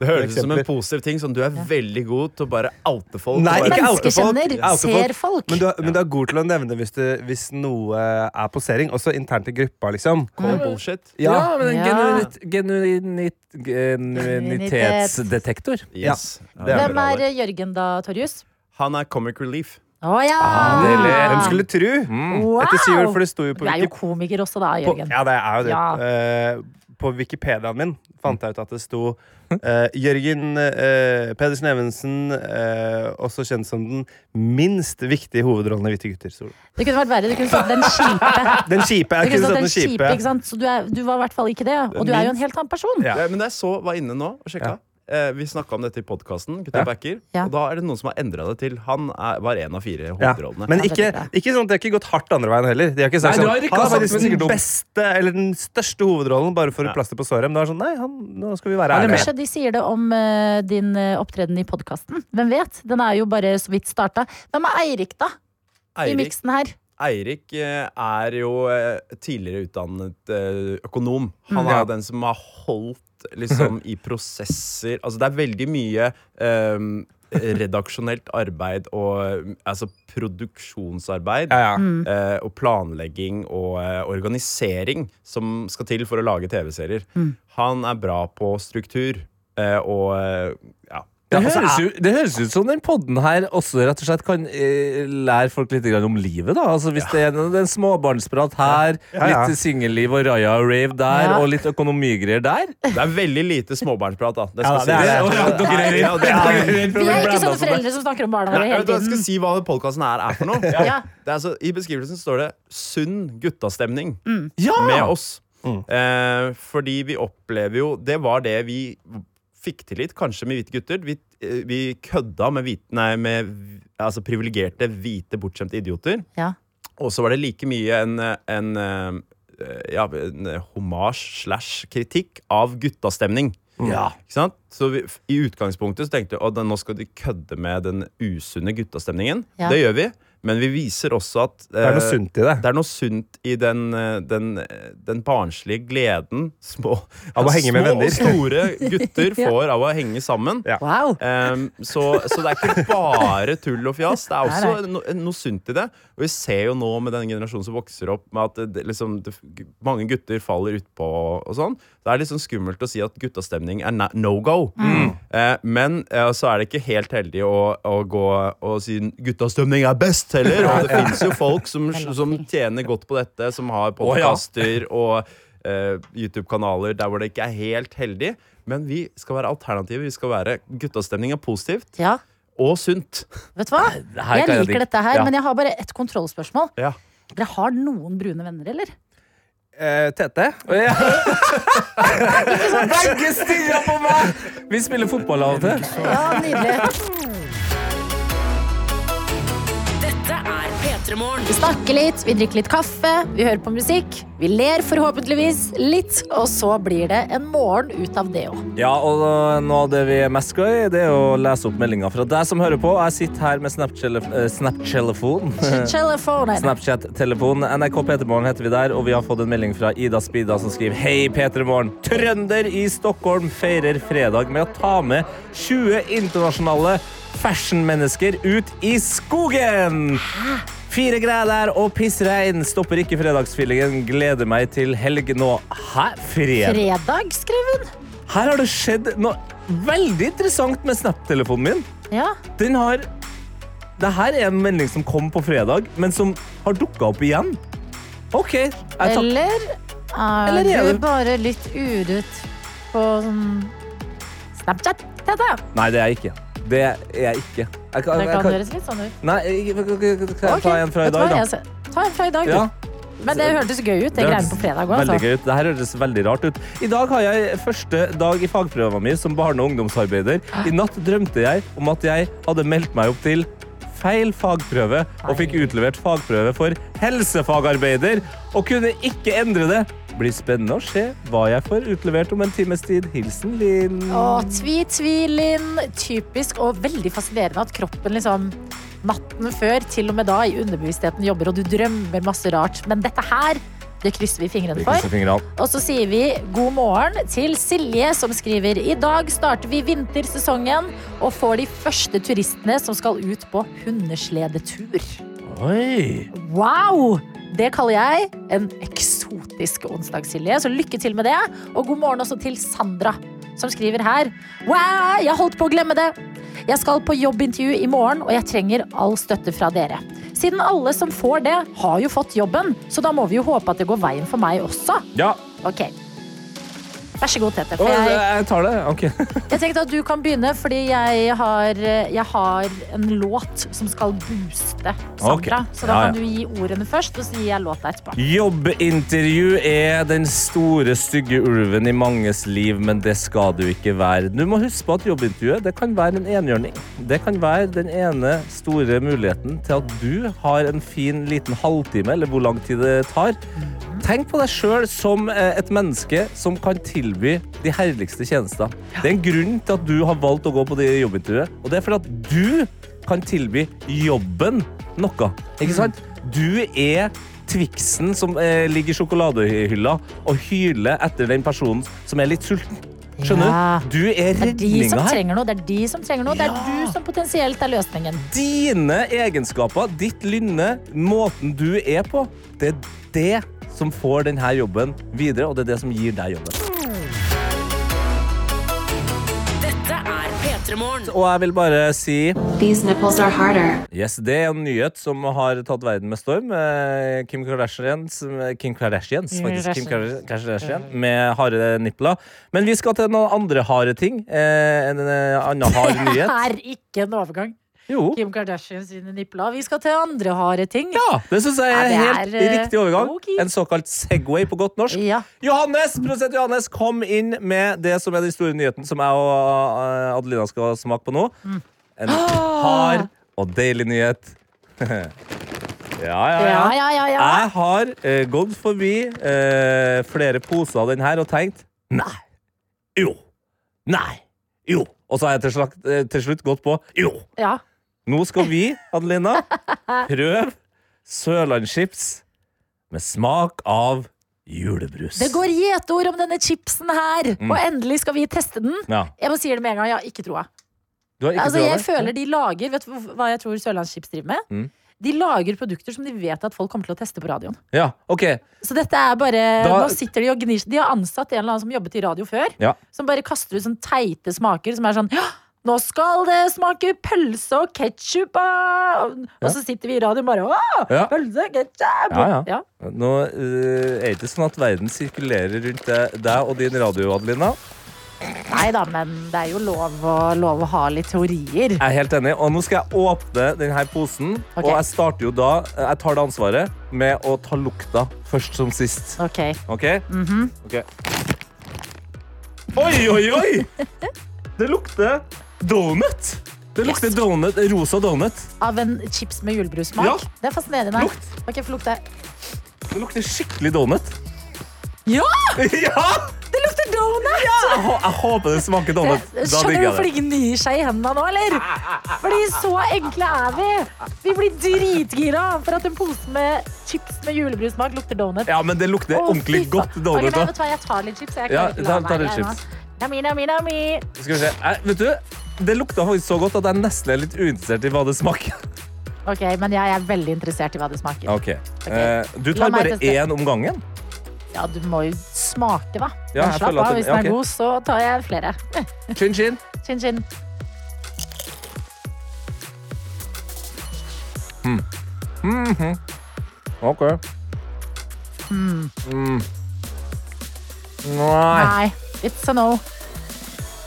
Det høres ut som en positiv ting. Sånn, du er veldig god til å bare oute folk. Nei, bare, ikke oute folk. Ser folk. Men du, er- men du er god til å nevne hvis, du, hvis noe er posering, også internt i gruppa, liksom. Call bullshit. Ja, men en Ja. genuinit, genuinit, genuinitetsdetektor. Yes. det er Hvem er Jørgen da, Torjus? Han er comic relief. Å ja! deilig. Hvem skulle tru? Wow! Etter syv år, for det sto jo på, Du er jo komiker også da, på Jørgen. Ja, det er jo det. Ja. Uh, på Wikipediaen min fant jeg ut at det sto uh, Jørgen uh, Pedersen Evensen, også kjent som den minst viktige hovedrollen i Hvite gutter. Så. Det kunne vært verre. Du kunne stått den kjipe. Den kjipe. Jeg kunne stått den kjipe, kjipe. ikke sant? Så du, er, du var i hvert fall ikke det. Og du er jo en helt annen person. Ja. Ja, men jeg så, var inne nå og sjekka. Eh, vi snakka om dette i podkasten, Gutta Ja. backer. Ja. Og da er det noen som har endra det til han er, var en av fire Ja. hovedrollene. Men ikke, ikke sånn at de har ikke gått hardt andre veien heller. De har ikke sagt Nei, du sånn, ikke Han er faktisk men sikkert den beste eller den største hovedrollen, bare for Ja. å plaster på såret. Men det er sånn, nei, han, nå skal vi være Han er ærlige. Kanskje de sier det om eh, din uh, opptreden i podkasten. Hvem vet? Den er jo bare så vidt starta. Hvem er Eirik, da? I Eirik, miksen her. Eirik eh, er jo eh, tidligere utdannet eh, økonom. Han Mm. er Ja. den som har holdt liksom i prosesser Altså det er veldig mye um, redaksjonelt arbeid og altså produksjonsarbeid. Ja, ja. Mm. eh, og planlegging og eh, organisering som skal til for å lage TV-serier. Mm. Han er bra på struktur eh, og eh, ja. Det Ja, altså, høres, jo, det høres ut som den podden her også rett og slett kan eh, lære folk litt grann om livet. da Altså Hvis det er en, det er en småbarnsprat her, Ja, ja. litt singelliv og Raja og rave der, Ja. og litt økonomigreier der Det er veldig lite småbarnsprat, da. Det Ja, skal det er det. Ja, dere er Ja, det er- er Vi er ikke sånne foreldre som snakker om barna våre hele tiden. jeg skal si hva podkasten her er for noe. Ja. Det er altså, I beskrivelsen står det 'sunn guttastemning' mm. med oss. Mm. Eh, fordi vi opplever jo Det var det vi fikk til litt, kanskje med hvite gutter. Vi, eh, vi kødda med, hvite, nei, med altså privilegerte, hvite, bortskjemte idioter. Ja. Og så var det like mye en, en, eh, ja, en homasj slash kritikk av guttastemning. Ja. Ikke sant? Så vi, I utgangspunktet så tenkte vi at nå skal de kødde med den usunne guttastemningen. Ja. Det gjør vi, men vi viser også at Det er noe eh, sunt i det. det er noe sunt i den, eh, den, eh, den barnslige gleden små, Av å henge med små venner. og store gutter Ja. får av å henge sammen. Ja. Wow. Um, så, så det er ikke bare tull og fjas. Det er også no, noe sunt i det. Og vi ser jo nå med den generasjonen som vokser opp, med at det, det, liksom, det, mange gutter faller utpå og sånn. Det er litt sånn skummelt å si at guttastemning er no go. Eh, men eh, så er det ikke helt heldig å, å gå og si guttastemning er best heller. Og det fins jo folk som, som tjener godt på dette, som har podkaster og eh, YouTube-kanaler der hvor det ikke er helt heldig. Men vi skal være alternativet. Vi skal være guttastemning er positivt Ja, og sunt. vet du hva? Jeg liker dette her, Ja. men jeg har bare ett kontrollspørsmål. Ja. Dere har noen brune venner, eller? Eh, Tete? Ja. Begge stirrer på meg! Vi spiller fotball av og til. Ja, nydelig. P3 Morgen. Vi snakker litt, vi drikker litt kaffe, vi hører på musikk. Vi ler forhåpentligvis litt, og så blir det en morgen ut av det òg. Ja, og noe av det vi er mest glad i, det er å lese opp meldinga fra deg som hører på. Jeg sitter her med eh, Snapchat-telefon. Snapchat-telefon. NRK P3morgen heter vi der, og vi har fått en melding fra Ida Spida som skriver Hei, P3morgen. Trønder i Stockholm feirer fredag med å ta med 20 internasjonale fashionmennesker ut i skogen. Fire grader og pissregn stopper ikke fredagsfeelingen. Gleder meg til helg nå. Hæ? Fredag? Fredag, skrev hun. Her har det skjedd noe veldig interessant med Snap-telefonen min. Ja. Den har Det her er en melding som kom på fredag, men som har dukka opp igjen. OK. Jeg tar, Eller er Eller er du det- bare litt urutt på sånn Snapchat? Tete? nei, det er jeg ikke. Det er jeg ikke. Jeg kan, Det jeg kan kan, høres litt sånn ut. nei, jeg, kan jeg ta en fra i dag, da? Ta en fra i dag, du. Ja. Men det hørtes gøy ut. Det greiene hørtes på fredag òg, altså. gøy ut. Høres veldig rart ut. I dag har jeg første dag i fagprøven min som barne- og ungdomsarbeider. I natt drømte jeg om at jeg hadde meldt meg opp til feil fagprøve og fikk utlevert fagprøve for helsefagarbeider og kunne ikke endre det. Blir spennende å se hva jeg får utlevert om en times tid. Hilsen Linn. Å, tvi, tvi, Linn. Typisk og veldig fascinerende at kroppen liksom natten før, til og med da, i underbevisstheten jobber, og du drømmer masse rart. Men dette her, det krysser vi fingrene for. Og så sier vi god morgen til Silje, som skriver I dag starter vi vintersesongen og får de første turistene som skal ut på hundesledetur. Oi. Wow! Det kaller jeg en eksotisk onsdag, Silje. Så lykke til med det. Og god morgen også til Sandra, som skriver her. Wow, jeg holdt på å glemme det. Jeg skal på jobbintervju i morgen, og jeg trenger all støtte fra dere. Siden alle som får det, har jo fått jobben, så da må vi jo håpe at det går veien for meg også. Ja, Ok. Vær så god, Tete. For jeg, jeg tar det. Ok. jeg tenkte at du kan begynne, fordi jeg har, jeg har en låt som skal booste Sandra. Okay. Så da Ja, ja. kan du gi ordene først, og så gir jeg låta etterpå. Jobbintervju er den store, stygge ulven i manges liv, men det skal du ikke være. Du må huske på at jobbintervjuet det kan være en enhjørning. Det kan være den ene store muligheten til at du har en fin liten halvtime, eller hvor lang tid det tar. Tenk på deg sjøl som eh, et menneske som kan tilby de herligste tjenester. Det er en grunn til at du har valgt å gå på det jobbintervjuet, og det er fordi at du kan tilby jobben noe. Ikke sant? Du er Twixen som eh, ligger i sjokoladehylla og hyler etter den personen som er litt sulten. Skjønner Ja. du? Du er Det er de som redninga her. Det er de som trenger noe. Det er Ja. du som potensielt er løsningen. Dine egenskaper, ditt lynne, måten du er på, det er det som får denne jobben videre, og det er det som gir deg jobben. Dette er P3 Og jeg vil bare si These nipples are harder. Yes, Det er en nyhet som har tatt verden med storm. Eh, Kim Kardashians, Kim Kardashians, faktisk. Kim Kardashian med harde nipler. Men vi skal til noen andre harde ting. Eh, En eh, annen hard Det er ikke en overgang. Jo. Kim Kardashian sine nipler. Vi skal til andre harde ting. Ja, det syns jeg Ja, er helt er, eh, riktig overgang. Okay. En såkalt Segway på godt norsk. Ja. Johannes, produsent Johannes, kom inn med det som er den store nyheten som jeg og eh, Adelina skal smake på nå. Mm. En hard og deilig nyhet. ja, ja, Ja, ja. ja, ja. Jeg har eh, gått forbi eh, flere poser av den her og tenkt nei, jo, nei, jo. Og så har jeg til, slakt, eh, til slutt gått på jo. ja. Nå skal vi, Adelina, prøve Sørlandschips med smak av julebrus. Det går gjetord om denne chipsen her, Mm. og endelig skal vi teste den. Ja. Jeg må si det med en gang, jeg har ikke troa. Altså, jeg føler de lager Vet du hva jeg tror Sørlandschips driver med? Mm. De lager produkter som de vet at folk kommer til å teste på radioen. Ja, ok. Så dette er bare Da- Nå sitter de og gnir. De har ansatt en eller annen som jobbet i radio før. Ja. Som bare kaster ut sånne teite smaker som er sånn ja, nå skal det smake pølse og ketsjup! Og så sitter vi i radioen bare Å, pølse, ketsjup! Ja, ja. Nå uh, er det ikke sånn at verden sirkulerer rundt deg, og din radio, Adelina. Nei da, men det er jo lov å, lov å ha litt teorier. Jeg er helt enig. Og nå skal jeg åpne denne posen. Okay. Og jeg starter jo da Jeg tar det ansvaret med å ta lukta først som sist. Ok. okay? Mm -hmm. Ok. Oi, oi, oi! Det lukter donut. Det lukter donut, rosa donut. Av en chips med julebrusmak. Ja. Det er fascinerende. Lukt. Okay, lukte. Det lukter skikkelig donut. Ja! ja! Det lukter donut! Jeg, jeg håper det smaker donut. Da Skjønner du hvorfor det. det ikke gnir seg i hendene nå, eller? Fordi så enkle er vi. Vi blir dritgira for at en pose med chips med julebrusmak lukter donut. Ja, men det lukter Å, ordentlig godt donut. Okay, nei, jeg tar litt chips. Jeg Ja, ta- ta litt chips. Nami, nami, nami. Skal vi se. Jeg, vet du, det lukta faktisk så godt at jeg nesten er litt uinteressert i hva det smaker. Ok, men jeg er veldig interessert i hva det smaker. Ok. Eh, du tar bare teste. én om gangen. Ja, du må jo smake, da. Ja, Men jeg slapp føler at av, det- hvis den er er god, så tar jeg flere. Chin chin. Chin, chin. Ok. Mm. Mm. Nei. Nei, it's a no.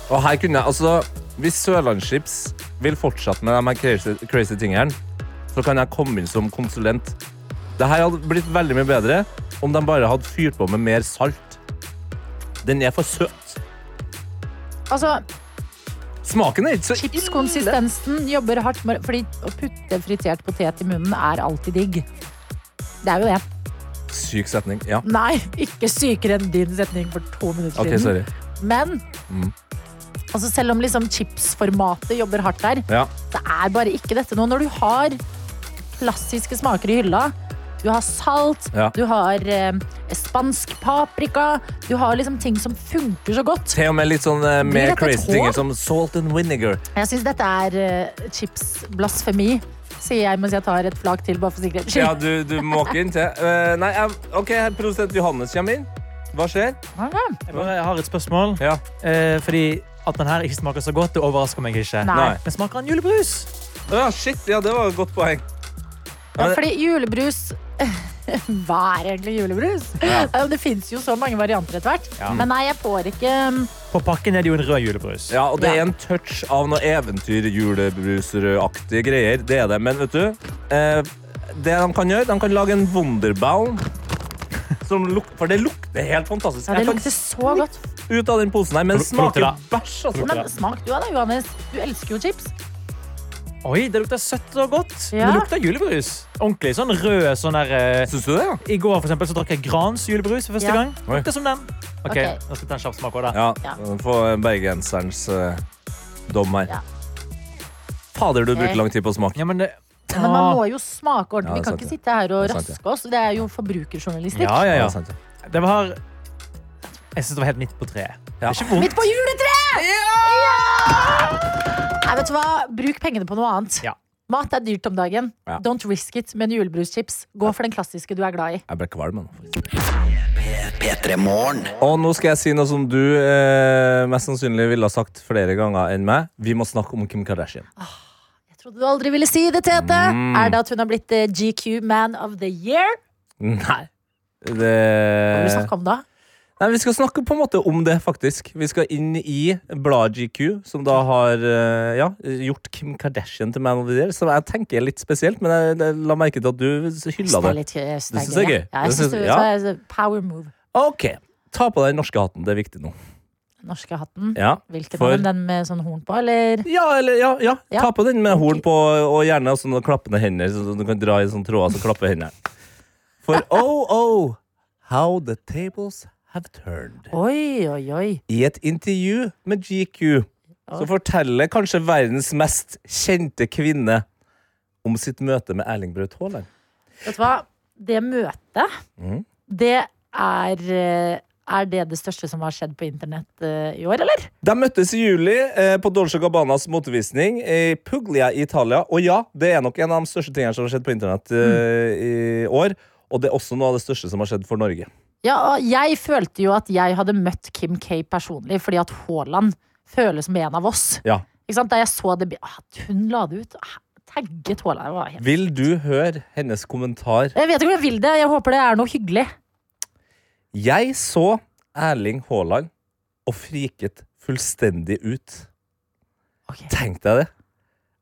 Og her kunne jeg, altså Hvis Sørlandschips vil fortsette med de her crazy, crazy tingene, så kan jeg komme inn som konsulent. Det her hadde blitt veldig mye bedre om de bare hadde fyrt på med mer salt. Den er for søt. Altså, Smaken er ikke så ille. Chipskonsistensen jobber hardt med Fordi å putte fritert potet i munnen er alltid digg. Det er jo det. Syk setning. Ja. Nei, ikke sykere enn din setning for to minutter OK, siden. sorry. Men Mm. Altså selv om liksom chipsformatet jobber hardt der, Ja. det er bare ikke dette nå. Når du har klassiske smaker i hylla, du har salt, Ja. du har eh, spansk paprika, du har liksom ting som funker så godt. Til og med litt sånn eh, mer crazy ting som salt and vinegar. Jeg syns dette er uh, chips-blasfemi, sier jeg mens jeg tar et flak til, bare for sikkerhets Ja, du, du måker inn til. Uh, nei, jeg, OK, produsent Johannes kommer inn. Hva skjer? Jeg bare har et spørsmål. Ja. Uh, fordi at den her ikke smaker så godt, det overrasker meg ikke. Nei. Men smaker den julebrus? Ja, shit, ja, det var et godt poeng. Ja, fordi julebrus Hva er egentlig julebrus? Ja. Det fins jo så mange varianter etter hvert. Ja. Men nei, jeg får ikke um, På pakken er det jo en rød julebrus. Ja, og det Ja. er en touch av noe eventyrjulebrusaktige greier. Det er det, men vet du eh, Det de kan gjøre, de kan lage en Wunderbaum. Som luk For det lukter helt fantastisk. ja, Det lukter så godt. Ut av den posen her, men det smaker det? bæsj. Altså. Men smak du av det, Johannes. Du elsker jo chips. Oi, det lukter søtt og godt. Ja. Det lukter julebrus. Ordentlig sånn rød sånn der eh, Syns du det? ja? I går for eksempel, så drakk jeg Grans julebrus for første Ja. gang. Oi. Lukter som den. Ok, Nå Nå skal vi ta en kjapp smak òg, da. Ja. Få bergenserens uh, dom her. Ja. Fader, du Ok. bruker lang tid på å smake. Ja, men det... Men man må jo smake ordentlig. Ja, Vi kan sant, ikke ja. sitte her og raske oss. Det er jo forbrukerjournalistikk. Ja, ja, Ja, ja. sant, ja. Det var Jeg syns det var helt midt på treet. Det er ikke vondt. Midt på juletreet! Ja! Nei, vet du hva? Bruk pengene på noe annet. Ja. Mat er dyrt om dagen. Ja. Don't risk it med en julebruschips. Gå for den klassiske du er glad i. Jeg ble kvalm nå. faktisk. P3 Morgen. Og nå skal jeg si noe som du eh, mest sannsynlig ville ha sagt flere ganger enn meg. Vi må snakke om Kim Kardashian. Jeg trodde du aldri ville si det, Tete. Mm. Er det at hun har blitt eh, GQ Man of the Year? Nei. Hva vil du Det snakke om da? Nei, Vi skal snakke på en måte om det, faktisk. Vi skal inn i Blad GQ, som da har eh, ja, gjort Kim Kardashian til Man of the Year. Som jeg tenker er litt spesielt, men jeg, jeg la merke til at du hylla Det litt eh, Det synes jeg er gøy. Ja, jeg synes det, ja. er Power move. Ok, Ta på deg den norske hatten. Det er viktig nå. Norske hatten. Ja, Hvilken for-? Den med sånn horn på, eller? ja, eller, ja, ja. Ja. ta på den med horn på, og gjerne også noen klappende hender, så du kan dra i sånne tråder så klapper hendene. For oh, oh, how the tables have turned. Oi, oi, oi. I et intervju med GQ så forteller kanskje verdens mest kjente kvinne om sitt møte med Erling Braut Haaland. Vet du hva? Det møtet, mm. det er eh, Er det det største som har skjedd på internett uh, i år, eller? De møttes i juli eh, på Dolce Gabbanas motevisning i Puglia i Italia. Og ja, det er nok en av de største tingene som har skjedd på internett eh, i år. Og det er også noe av det største som har skjedd for Norge. Ja, og jeg følte jo at jeg hadde møtt Kim K personlig, fordi at Haaland føles som en av oss. Ja. Ikke sant? Da jeg så det At hun la det ut. ah, Tagget Haaland. det var helt- Vil du høre hennes kommentar? Jeg vet ikke om jeg vil det. Jeg håper det er noe hyggelig. Jeg så Erling Haaland og friket fullstendig ut. Ok. Tenk deg det.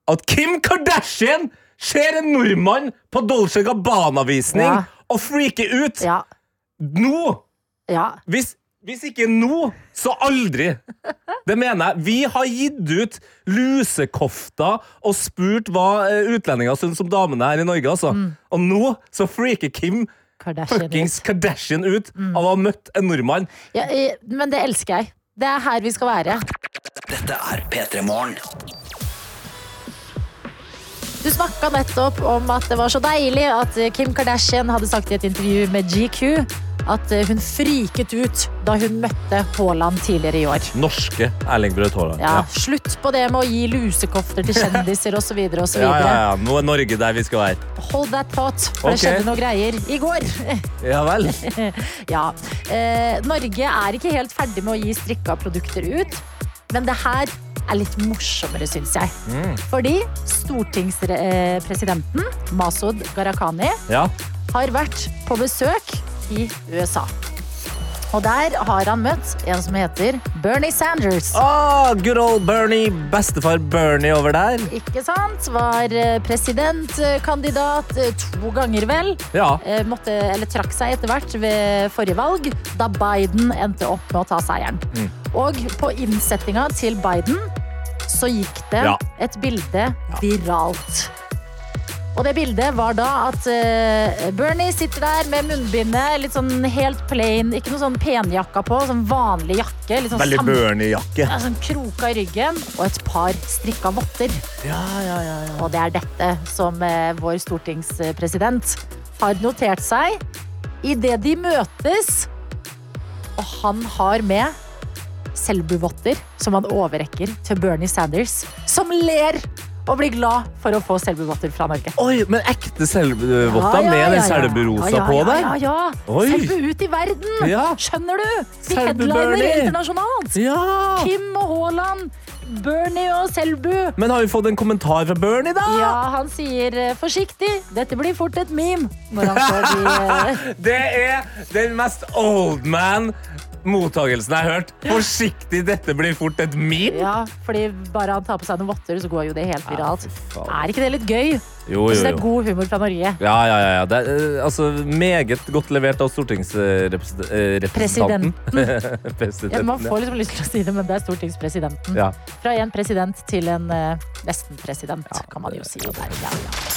At Kim Kardashian ser en nordmann på Dolce Gabbana-visning Ja. og freaker ut! Ja. Nå! ja. Hvis, hvis ikke nå, så aldri. Det mener jeg. Vi har gitt ut lusekofter og spurt hva eh, utlendinger syns om damene her i Norge. Altså. Og nå så freaker Kim Kardashian. fuckings Kardashian ut av å ha møtt en nordmann. Ja, men det elsker jeg. Det er her vi skal være. Dette er P3 Morgen. Du snakka nettopp om at det var så deilig at Kim Kardashian hadde sagt i et intervju med GQ at hun friket ut da hun møtte Haaland tidligere i år. Norske Erling Braut Haaland. Ja, Slutt på det med å gi lusekofter til kjendiser osv. Ja, ja, ja. Nå er Norge der vi skal være. Hold that thought, for okay. det skjedde noe greier i går. Ja vel. ja. eh, Norge er ikke helt ferdig med å gi strikka produkter ut, men det her er litt morsommere, syns jeg. Mm. Fordi stortingspresidenten, Masud Gharahkhani, Ja. har vært på besøk i USA. Og der har han møtt en som heter Bernie Sanders. Oh, good old Bernie. Bestefar Bernie over der. Ikke sant? Var eh, presidentkandidat eh, to ganger, vel. Ja. Eh, Måtte, eller trakk seg etter hvert ved forrige valg, da Biden endte opp med å ta seieren. Mm. Og på innsettinga til Biden så gikk det Ja. et bilde viralt. Og det bildet var da at uh, Bernie sitter der med munnbindet, litt sånn helt plain, ikke noe sånn penjakka på, sånn vanlig jakke. Sånn Veldig Bernie-jakke. ja, sånn kroka i ryggen og et par strikka votter. Og det er dette som uh, vår stortingspresident har notert seg idet de møtes. Og han har med selbuvotter som han overrekker til Bernie Sanders, som ler og bli glad for å få selbuvotter fra Norge. Oi, men ekte selbuvotter Ja, ja, med ja, den ja. selburosa på der? Ja, ja. ja. Selbu ut i verden! Skjønner du? Vi Selbu headliner internasjonalt. Ja. Kim og Haaland, Bernie og Selbu. Men har vi fått en kommentar fra Bernie, da? Ja, han sier eh, forsiktig, dette blir fort et meme. Når han de eh, Det er den mest old man mottagelsen har hørt. Forsiktig, dette blir fort et meme. Ja, fordi bare han tar på seg noen votter, så går jo det helt viralt. Er ikke det litt gøy? Jo, jo, jo, det er god humor fra Norge. Ja, ja, ja. ja. Det er eh, altså, meget godt levert av stortingsrepresentanten. Presidenten. Presidenten. Ja, man får liksom lyst til å si det, men det er stortingspresidenten. Ja. Fra en president til en eh, nesten-president, kan man jo si. Der. Ja, ja.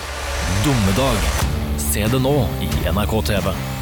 Dommedag. Se det nå i NRK TV.